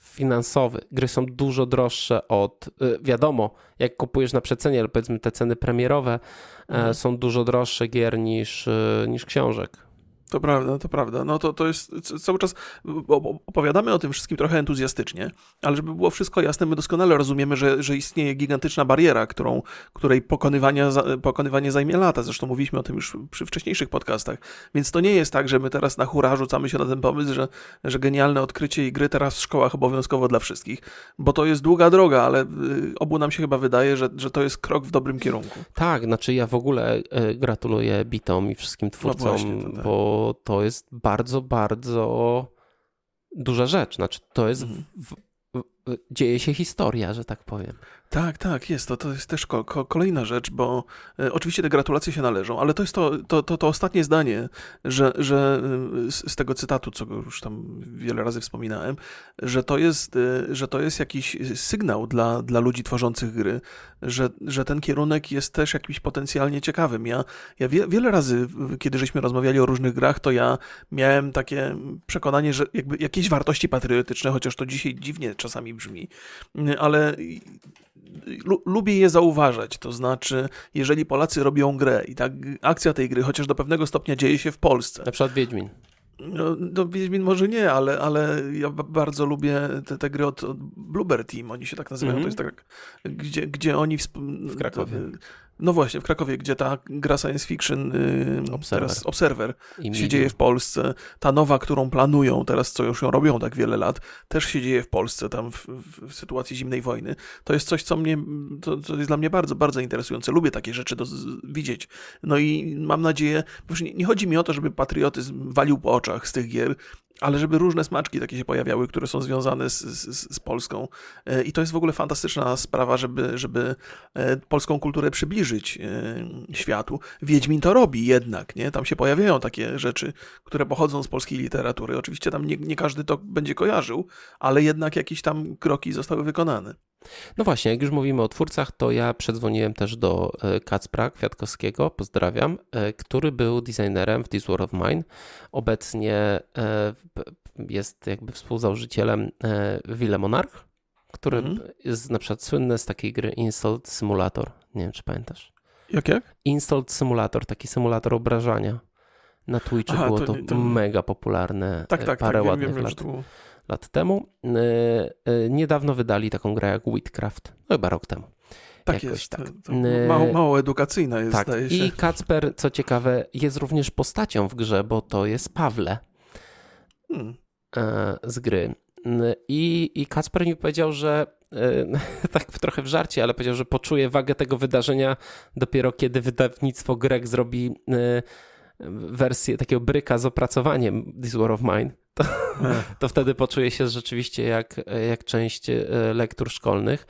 finansowy. Gry są dużo droższe od, y, wiadomo, jak kupujesz na przecenie, ale powiedzmy te ceny premierowe e, Mhm. są dużo droższe gier niż, y, niż książek. To prawda, to prawda. No to, to jest cały czas opowiadamy o tym wszystkim trochę entuzjastycznie, ale żeby było wszystko jasne, my doskonale rozumiemy, że, że istnieje gigantyczna bariera, którą, której pokonywania, pokonywanie zajmie lata. Zresztą mówiliśmy o tym już przy wcześniejszych podcastach. Więc to nie jest tak, że my teraz na hura rzucamy się na ten pomysł, że, że genialne odkrycie i gry teraz w szkołach obowiązkowo dla wszystkich, bo to jest długa droga, ale y, obu nam się chyba wydaje, że, że to jest krok w dobrym kierunku. Tak, znaczy ja w ogóle e, gratuluję Bitom i wszystkim twórcom, właśnie, to tak. bo to jest bardzo, bardzo duża rzecz. Znaczy to jest Mhm. w, w, dzieje się historia, że tak powiem. Tak, tak, jest. To, to jest też ko ko kolejna rzecz, bo e, oczywiście te gratulacje się należą, ale to jest to, to, to, to ostatnie zdanie, że, że e, z, z, tego cytatu, co już tam wiele razy wspominałem, że to jest, e, że to jest jakiś sygnał dla, dla ludzi tworzących gry, że, że ten kierunek jest też jakimś potencjalnie ciekawym. Ja, ja wie, wiele razy, kiedy żeśmy rozmawiali o różnych grach, to ja miałem takie przekonanie, że jakby jakieś wartości patriotyczne, chociaż to dzisiaj dziwnie czasami brzmi, ale lubię je zauważać. To znaczy, jeżeli Polacy robią grę i tak akcja tej gry, chociaż do pewnego stopnia dzieje się w Polsce. Na przykład Wiedźmin. No, no Wiedźmin może nie, ale, ale ja bardzo lubię te, te gry od, od Bluebird Team, oni się tak nazywają, mm -hmm. to jest tak, gdzie, gdzie oni... W, w Krakowie. No właśnie, w Krakowie, gdzie ta gra science fiction, yy, Observer, teraz Observer się dzieje w Polsce. Ta nowa, którą planują teraz, co już ją robią tak wiele lat, też się dzieje w Polsce, tam w, w sytuacji zimnej wojny. To jest coś, co mnie, to, to, jest dla mnie bardzo, bardzo interesujące. Lubię takie rzeczy do, widzieć. No i mam nadzieję, nie, nie chodzi mi o to, żeby patriotyzm walił po oczach z tych gier, ale żeby różne smaczki takie się pojawiały, które są związane z, z, z, Polską. E, I to jest w ogóle fantastyczna sprawa, żeby, żeby e, polską kulturę przybliżyć e, światu. Wiedźmin to robi jednak, nie? Tam się pojawiają takie rzeczy, które pochodzą z polskiej literatury. Oczywiście tam nie, nie każdy to będzie kojarzył, ale jednak jakieś tam kroki zostały wykonane. No właśnie, jak już mówimy o twórcach, to ja przedzwoniłem też do e, Kacpra Kwiatkowskiego, pozdrawiam, e, który był designerem w This War of Mine. Obecnie e, jest jakby współzałożycielem Ville Monarch, który mhm. jest na przykład słynny z takiej gry Installed Simulator. Nie wiem, czy pamiętasz? Jak, jak? Installed Simulator, taki symulator obrażania. Na Twitchu Aha, było to, to, mega popularne tak, tak, parę tak, ładnych wiem, wiem, lat lat temu. E, e, niedawno wydali taką grę jak Whitcraft, no chyba rok temu. Tak Jakoś jest, tak. E, mało, mało edukacyjna jest, tak. I Kacper, co ciekawe, jest również postacią w grze, bo to jest Pawle hmm. z gry. I, I Kacper mi powiedział, że tak trochę w żarcie, ale powiedział, że poczuje wagę tego wydarzenia dopiero kiedy wydawnictwo Greg zrobi wersję takiego bryka z opracowaniem This War of Mine to, to wtedy poczuje się rzeczywiście jak, jak część e, lektur szkolnych.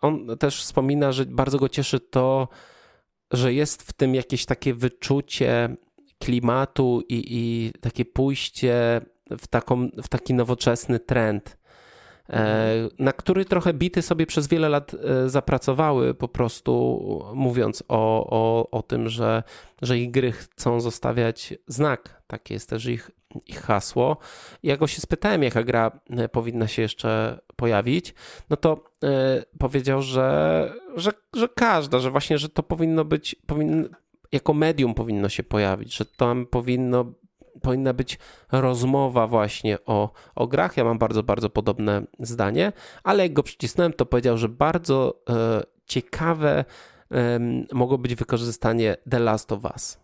On też wspomina, że bardzo go cieszy to, że jest w tym jakieś takie wyczucie klimatu i, i takie pójście w, taką, w taki nowoczesny trend. E, na który trochę bity sobie przez wiele lat e, zapracowały, po prostu mówiąc o, o, o tym, że, że ich gry chcą zostawiać znak. Takie jest też ich, ich hasło. Jak go się spytałem, jaka gra e, powinna się jeszcze pojawić, no to powiedział, że, że, że każda, że właśnie, że to powinno być, powinno, jako medium powinno się pojawić, że tam powinno powinna być rozmowa właśnie o, o grach. Ja mam bardzo, bardzo podobne zdanie, ale jak go przycisnąłem, to powiedział, że bardzo e, ciekawe mogło być wykorzystanie The Last of Us.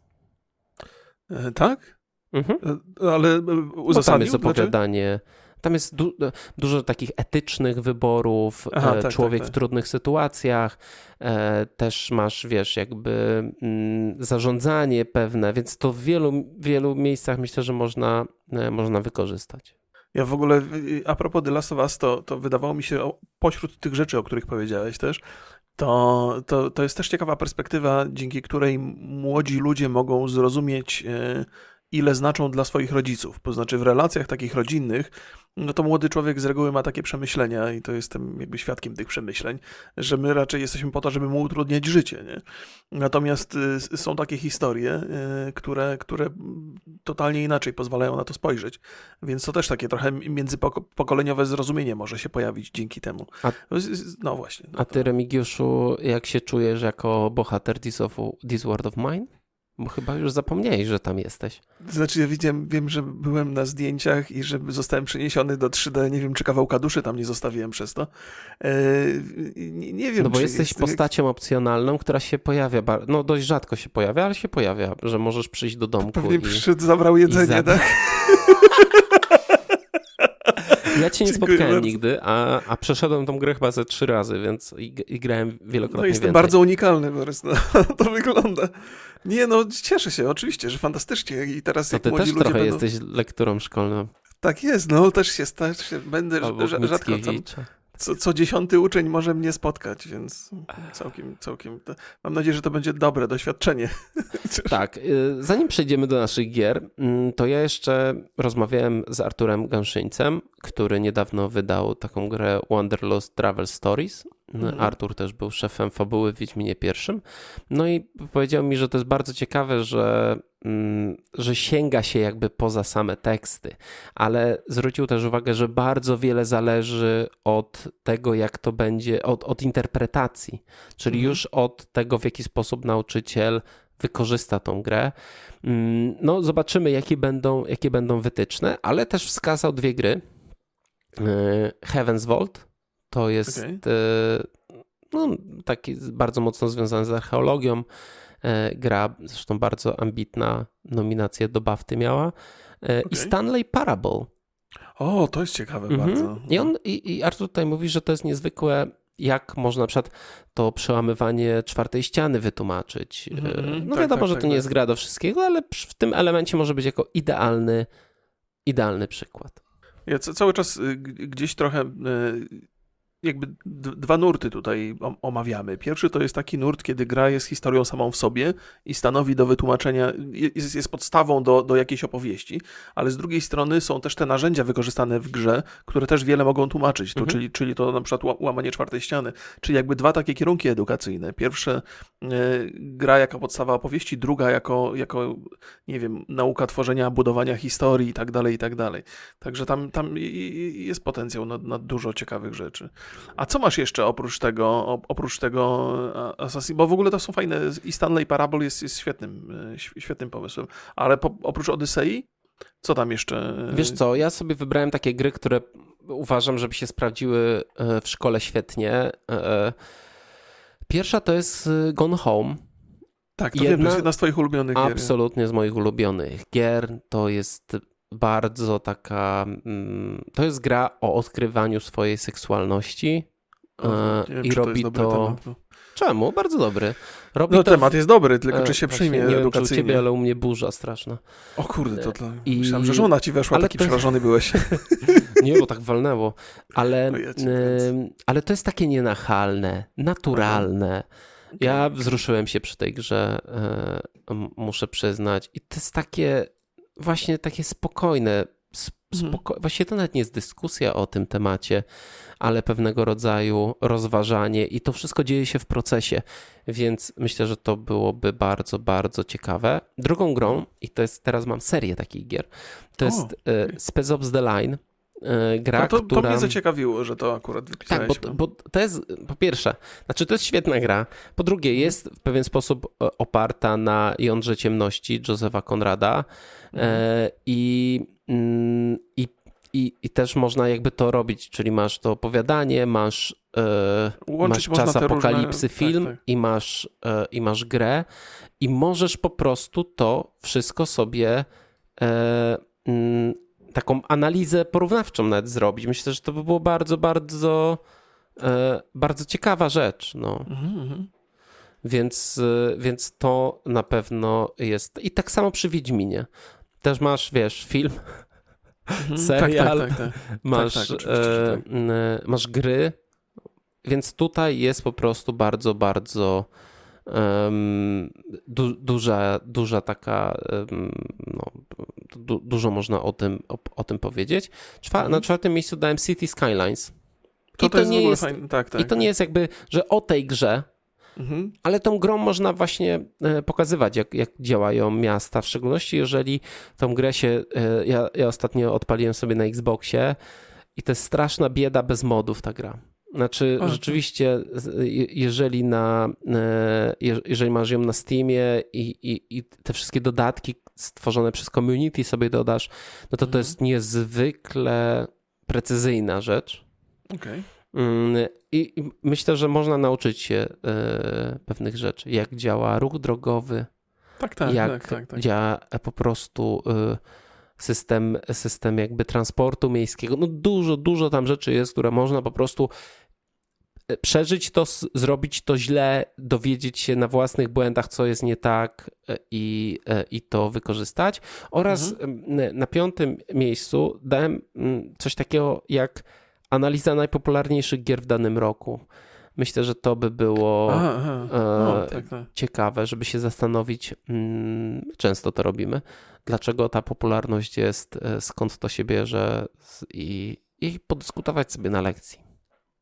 Tak? Mhm. E, ale uzasadnił? No tam jest opowiadanie... Tam jest du dużo takich etycznych wyborów, Aha, e, tak, człowiek tak, tak. w trudnych sytuacjach, e, też masz, wiesz, jakby mm, zarządzanie pewne, więc to w wielu, wielu miejscach myślę, że można, e, można wykorzystać. Ja w ogóle, a propos The Last of Us, to, to wydawało mi się, pośród tych rzeczy, o których powiedziałeś też, to, to, to jest też ciekawa perspektywa, dzięki której młodzi ludzie mogą zrozumieć, ile znaczą dla swoich rodziców. To znaczy w relacjach takich rodzinnych no to młody człowiek z reguły ma takie przemyślenia i to jestem jakby świadkiem tych przemyśleń, że my raczej jesteśmy po to, żeby mu utrudniać życie. Nie? Natomiast y, są takie historie, y, które, które totalnie inaczej pozwalają na to spojrzeć. Więc to też takie trochę międzypokoleniowe zrozumienie może się pojawić dzięki temu. A, no właśnie. No a ty, Remigiuszu, jak się czujesz jako bohater This, of, This World of Mine? Bo chyba już zapomniałeś, że tam jesteś. Znaczy, ja widziałem, wiem, że byłem na zdjęciach i że zostałem przeniesiony do 3D. Nie wiem, czy kawałka duszy tam nie zostawiłem przez to. Eee, nie, nie, wiem. No bo jesteś jest... postacią opcjonalną, która się pojawia. No dość rzadko się pojawia, ale się pojawia, że możesz przyjść do domku. Pewnie i, przyszedł, zabrał jedzenie, tak? Ja cię nie spotkałem bardzo. nigdy, a, a przeszedłem tą grę chyba ze trzy razy, więc i, i grałem wielokrotnie No jestem więcej. bardzo unikalny, Borys, no, to wygląda. Nie, no cieszę się, oczywiście, że fantastycznie i teraz to jak ty młodzi też ludzie trochę będą... jesteś lekturą szkolną. Tak jest, no też się, też się będę rzadko tam, co, co dziesiąty uczeń może mnie spotkać, więc całkiem, całkiem, to, mam nadzieję, że to będzie dobre doświadczenie. Tak, y, zanim przejdziemy do naszych gier, mm, to ja jeszcze rozmawiałem z Arturem Ganszyńcem, który niedawno wydał taką grę Wanderlust Travel Stories. Mhm. Artur też był szefem fabuły w Wiedźminie pierwszym. No i powiedział mi, że to jest bardzo ciekawe, że, mm, że sięga się jakby poza same teksty, ale zwrócił też uwagę, że bardzo wiele zależy od tego, jak to będzie, od, od interpretacji, czyli Mhm. już od tego, w jaki sposób nauczyciel wykorzysta tą grę. Mm, No, zobaczymy, jakie będą, jakie będą wytyczne, ale też wskazał dwie gry. E, Heaven's Vault to jest Okej. e, no, taki bardzo mocno związany z archeologią e, gra, zresztą bardzo ambitna nominację do BAFTY miała. E, I. Stanley Parable. O, to jest ciekawe Mhm. bardzo. I, on, i, I Artur tutaj mówi, że to jest niezwykłe, jak można na przykład to przełamywanie czwartej ściany wytłumaczyć. Mhm, mhm. No Tak, wiadomo, tak, że tak, to nie tak. jest gra do wszystkiego, ale w tym elemencie może być jako idealny, idealny przykład. Ja ca- cały czas y, gdzieś trochę y, jakby dwa nurty tutaj om- omawiamy. Pierwszy to jest taki nurt, kiedy gra jest historią samą w sobie i stanowi do wytłumaczenia, jest, jest podstawą do, do jakiejś opowieści, ale z drugiej strony są też te narzędzia wykorzystane w grze, które też wiele mogą tłumaczyć, to, Mhm. czyli, czyli to na przykład ła- łamanie czwartej ściany, czyli jakby dwa takie kierunki edukacyjne. Pierwsze y, gra jako podstawa opowieści, druga jako, jako nie wiem, nauka tworzenia, budowania historii i tak dalej, i tak dalej. Także tam, tam jest potencjał na, na dużo ciekawych rzeczy. A co masz jeszcze oprócz tego, op- oprócz tego a- Assassin? Bo w ogóle to są fajne i Stanley Parable jest, jest świetnym, e, św- świetnym pomysłem. Ale po, oprócz Odysei, co tam jeszcze? Wiesz co, ja sobie wybrałem takie gry, które uważam, żeby się sprawdziły e, w szkole świetnie. E, Pierwsza to jest e, Gone Home. Tak, to jedna- wiem, to jest jedna z twoich ulubionych gier. Absolutnie z moich ulubionych gier. To jest bardzo taka. mm, To jest gra o odkrywaniu swojej seksualności. E, nie wiem, I czy to robi dobry to. temat. Czemu? Bardzo dobry. Robi no to temat jest dobry, tylko e, czy się przyjmie Nie wiem, czy u edukacyjnie. ciebie, ale u mnie burza straszna. O kurde, to dla... I- myślałem, że żona ci weszła, ale taki to- przerażony byłeś. Nie, bo tak walnęło. Ale, No ja ale to jest takie nienachalne, naturalne. Ja wzruszyłem się przy tej grze, e, muszę przyznać. I to jest takie, właśnie takie spokojne. sp- Mhm. Spoko- Właściwie to nawet nie jest dyskusja o tym temacie, ale pewnego rodzaju rozważanie i to wszystko dzieje się w procesie, więc myślę, że to byłoby bardzo, bardzo ciekawe. Drugą grą, i to jest, teraz mam serię takich gier, to O, jest e, Spec Ops The Line, gra, No to, to która... mnie zaciekawiło, że to akurat Tak, wypisałeś. bo, bo to jest po pierwsze, znaczy to jest świetna gra. Po drugie, jest w pewien sposób e, oparta na Jądrze Ciemności Josefa Konrada e, i, mm, i, i, i też można jakby to robić, czyli masz to opowiadanie, masz, e, Łączyć masz czas te różne- apokalipsy tak, film tak. I, masz, e, i masz grę i możesz po prostu to wszystko sobie e, mm, taką analizę porównawczą nawet zrobić. Myślę, że to by było bardzo, bardzo e, bardzo ciekawa rzecz. No. Mhm, mhm. Więc, e, więc to na pewno jest. I tak samo przy Wiedźminie. Też masz, wiesz, film, Mhm. Serial. Tak, tak, tak, tak. masz, tak, że e, tak. m, masz gry, więc tutaj jest po prostu bardzo, bardzo em, du, duża, duża taka, em, no, du, dużo można o tym, o, o tym powiedzieć. Czwa, Mhm. Na czwartym miejscu dałem City Skylines. To, I to nie jest, fajne. Tak, tak. I to nie jest jakby, że o tej grze, Mhm. ale tą grą można właśnie e, pokazywać, jak, jak działają miasta, w szczególności jeżeli tą grę się, e, ja, ja ostatnio odpaliłem sobie na Xboxie i to jest straszna bieda bez modów ta gra. Znaczy, A, rzeczywiście, jeżeli, na, e, je- jeżeli masz ją na Steamie i, i, i te wszystkie dodatki stworzone przez community sobie dodasz, no to to Mhm. jest niezwykle precyzyjna rzecz. Okej. Mm, I myślę, że można nauczyć się e, pewnych rzeczy, jak działa ruch drogowy, Tak, tak, jak tak, tak, tak. działa po prostu e, system, system jakby transportu miejskiego. No dużo, dużo tam rzeczy jest, które można po prostu przeżyć to, zrobić to źle, dowiedzieć się na własnych błędach, co jest nie tak i, i to wykorzystać. Oraz mhm. na piątym miejscu dałem coś takiego jak analiza najpopularniejszych gier w danym roku. Myślę, że to by było aha, aha. No, tak, tak. ciekawe, żeby się zastanowić. Mm, często to robimy. Dlaczego ta popularność jest, e, skąd to się bierze i, i podyskutować sobie na lekcji.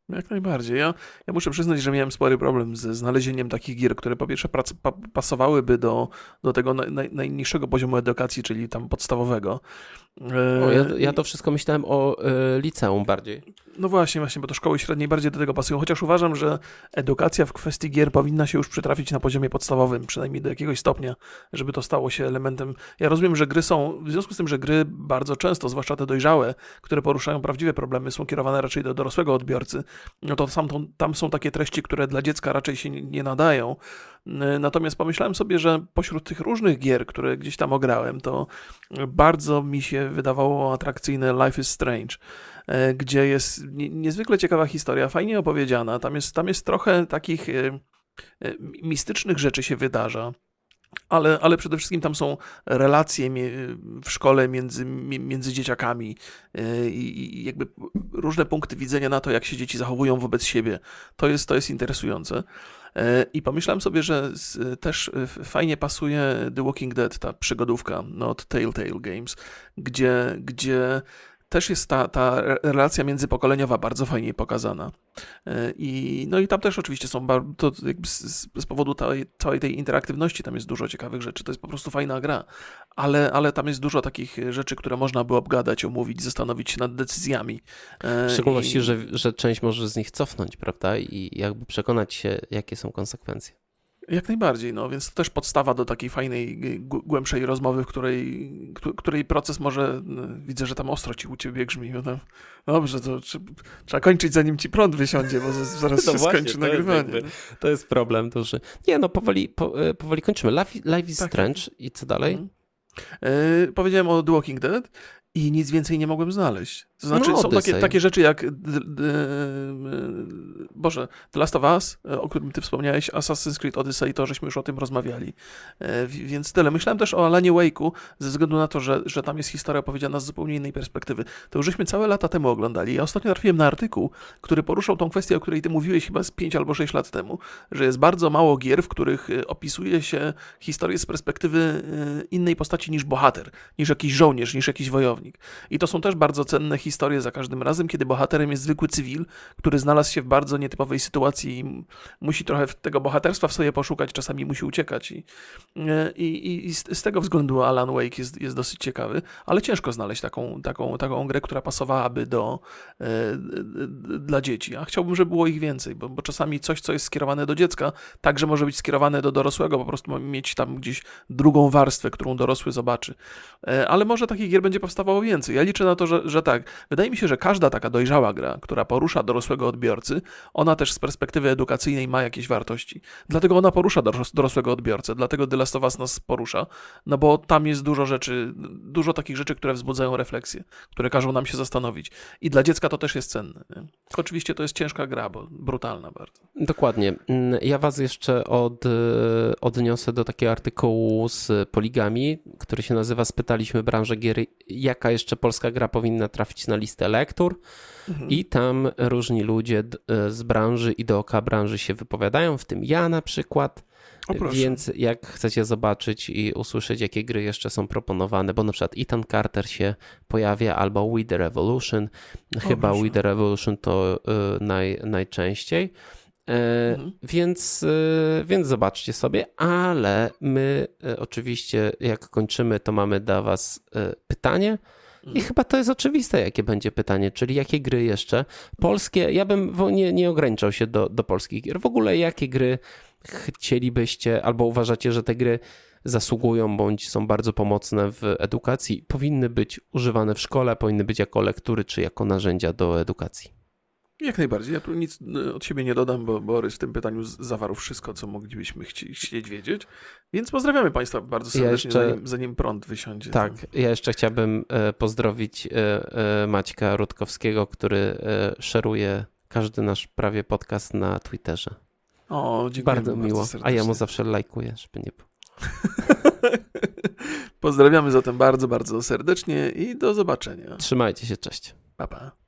Jak najbardziej. Ja, ja muszę przyznać, że miałem spory problem ze znalezieniem takich gier, które po pierwsze prac, pa, pasowałyby do, do tego naj, najniższego poziomu edukacji, czyli tam podstawowego. O, ja, ja, to wszystko myślałem o y, liceum bardziej. No właśnie, właśnie, bo to szkoły średniej bardziej do tego pasują, chociaż uważam, że edukacja w kwestii gier powinna się już przytrafić na poziomie podstawowym, przynajmniej do jakiegoś stopnia, żeby to stało się elementem. Ja rozumiem, że gry są, w związku z tym, że gry bardzo często, zwłaszcza te dojrzałe, które poruszają prawdziwe problemy, są kierowane raczej do dorosłego odbiorcy, no to tam, tam są takie treści, które dla dziecka raczej się nie nadają. Natomiast pomyślałem sobie, że pośród tych różnych gier, które gdzieś tam ograłem, to bardzo mi się wydawało atrakcyjne Life is Strange gdzie jest niezwykle ciekawa historia, fajnie opowiedziana. Tam jest, tam jest trochę takich e, e, mistycznych rzeczy się wydarza. Ale, ale przede wszystkim tam są relacje w szkole między, między dzieciakami i jakby różne punkty widzenia na to, jak się dzieci zachowują wobec siebie. To jest, to jest interesujące. I pomyślałem sobie, że też fajnie pasuje The Walking Dead, ta przygodówka no, od Telltale Games, gdzie, gdzie też jest ta, ta relacja międzypokoleniowa bardzo fajnie pokazana. I, no i tam też oczywiście są, to jakby z, z powodu tej, całej tej interaktywności tam jest dużo ciekawych rzeczy, to jest po prostu fajna gra, ale, ale tam jest dużo takich rzeczy, które można by obgadać, omówić, zastanowić się nad decyzjami. W szczególności, I... że, że część może z nich cofnąć, prawda? I jakby przekonać się, jakie są konsekwencje. Jak najbardziej, no więc to też podstawa do takiej fajnej, głębszej rozmowy, w której, której proces może, no, widzę, że tam ostro ci u ciebie grzmi. No tam, dobrze, to trzeba kończyć zanim ci prąd wysiądzie, bo zaraz no się właśnie, skończy nagrywanie. Jest jakby, to jest problem duży. Nie no, powoli, po, e, powoli kończymy. Life, life is tak, Strange i co dalej? Mhm. Yy, powiedziałem o The Walking Dead i nic więcej nie mogłem znaleźć. To znaczy, no, są takie, takie, rzeczy jak. Boże, The Last of Us, o którym ty wspomniałeś, Assassin's Creed Odyssey, to żeśmy już o tym rozmawiali. E, więc tyle. Myślałem też o Alanie Wake'u, ze względu na to, że, że tam jest historia opowiedziana z zupełnie innej perspektywy. To już żeśmy całe lata temu oglądali. Ja ostatnio trafiłem na artykuł, który poruszał tą kwestię, o której ty mówiłeś chyba z 5 albo 6 lat temu, że jest bardzo mało gier, w których e, opisuje się historię z perspektywy e, innej postaci niż bohater, niż jakiś żołnierz, niż jakiś wojownik. I to są też bardzo cenne historię za każdym razem, kiedy bohaterem jest zwykły cywil, który znalazł się w bardzo nietypowej sytuacji i musi trochę tego bohaterstwa w sobie poszukać, czasami musi uciekać. I, i, i z, tego względu Alan Wake jest, jest dosyć ciekawy, ale ciężko znaleźć taką, taką, taką grę, która pasowałaby do, e, dla dzieci. A chciałbym, żeby było ich więcej, bo, bo czasami coś, co jest skierowane do dziecka, także może być skierowane do dorosłego, po prostu mieć tam gdzieś drugą warstwę, którą dorosły zobaczy. E, ale może takich gier będzie powstawało więcej. Ja liczę na to, że, że tak. Wydaje mi się, że każda taka dojrzała gra, która porusza dorosłego odbiorcy, ona też z perspektywy edukacyjnej ma jakieś wartości. Dlatego ona porusza dorosłego odbiorcę, dlatego The Last of Us nas porusza, no bo tam jest dużo rzeczy, dużo takich rzeczy, które wzbudzają refleksję, które każą nam się zastanowić. I dla dziecka to też jest cenne. Nie? Oczywiście to jest ciężka gra, bo brutalna bardzo. Dokładnie. Mm, ja was jeszcze od, odniosę do takiego artykułu z Poligami, który się nazywa Spytaliśmy branżę gier, jaka jeszcze polska gra powinna trafić na listę lektur mhm. i tam różni ludzie e, z branży i dookoła branży się wypowiadają, w tym ja na przykład. O, Więc jak chcecie zobaczyć i usłyszeć, jakie gry jeszcze są proponowane, bo na przykład Ethan Carter się pojawia albo We The Revolution, o, chyba proszę. We The Revolution to y, naj, najczęściej. mhm. Więc, więc zobaczcie sobie, ale my oczywiście, jak kończymy, to mamy dla Was pytanie. I chyba to jest oczywiste, jakie będzie pytanie, czyli jakie gry jeszcze polskie, ja bym nie, nie ograniczał się do, do polskich gier. W ogóle jakie gry chcielibyście, albo uważacie, że te gry zasługują bądź są bardzo pomocne w edukacji, powinny być używane w szkole, powinny być jako lektury czy jako narzędzia do edukacji. Jak najbardziej. Ja tu nic e, od siebie nie dodam, bo Borys w tym pytaniu zawarł wszystko, co moglibyśmy chci chcieć wiedzieć. Więc pozdrawiamy Państwa bardzo serdecznie, ja jeszcze, zanim, zanim, prąd wysiądzie. Tak, ja jeszcze chciałbym e, pozdrowić e, Maćka Rutkowskiego, który szeruje każdy nasz prawie podcast na Twitterze. O, dziękuję Bardzo miło. A ja mu zawsze lajkuję, żeby nie było. Pozdrawiamy zatem bardzo, bardzo serdecznie i do zobaczenia. Trzymajcie się, cześć. Pa, pa.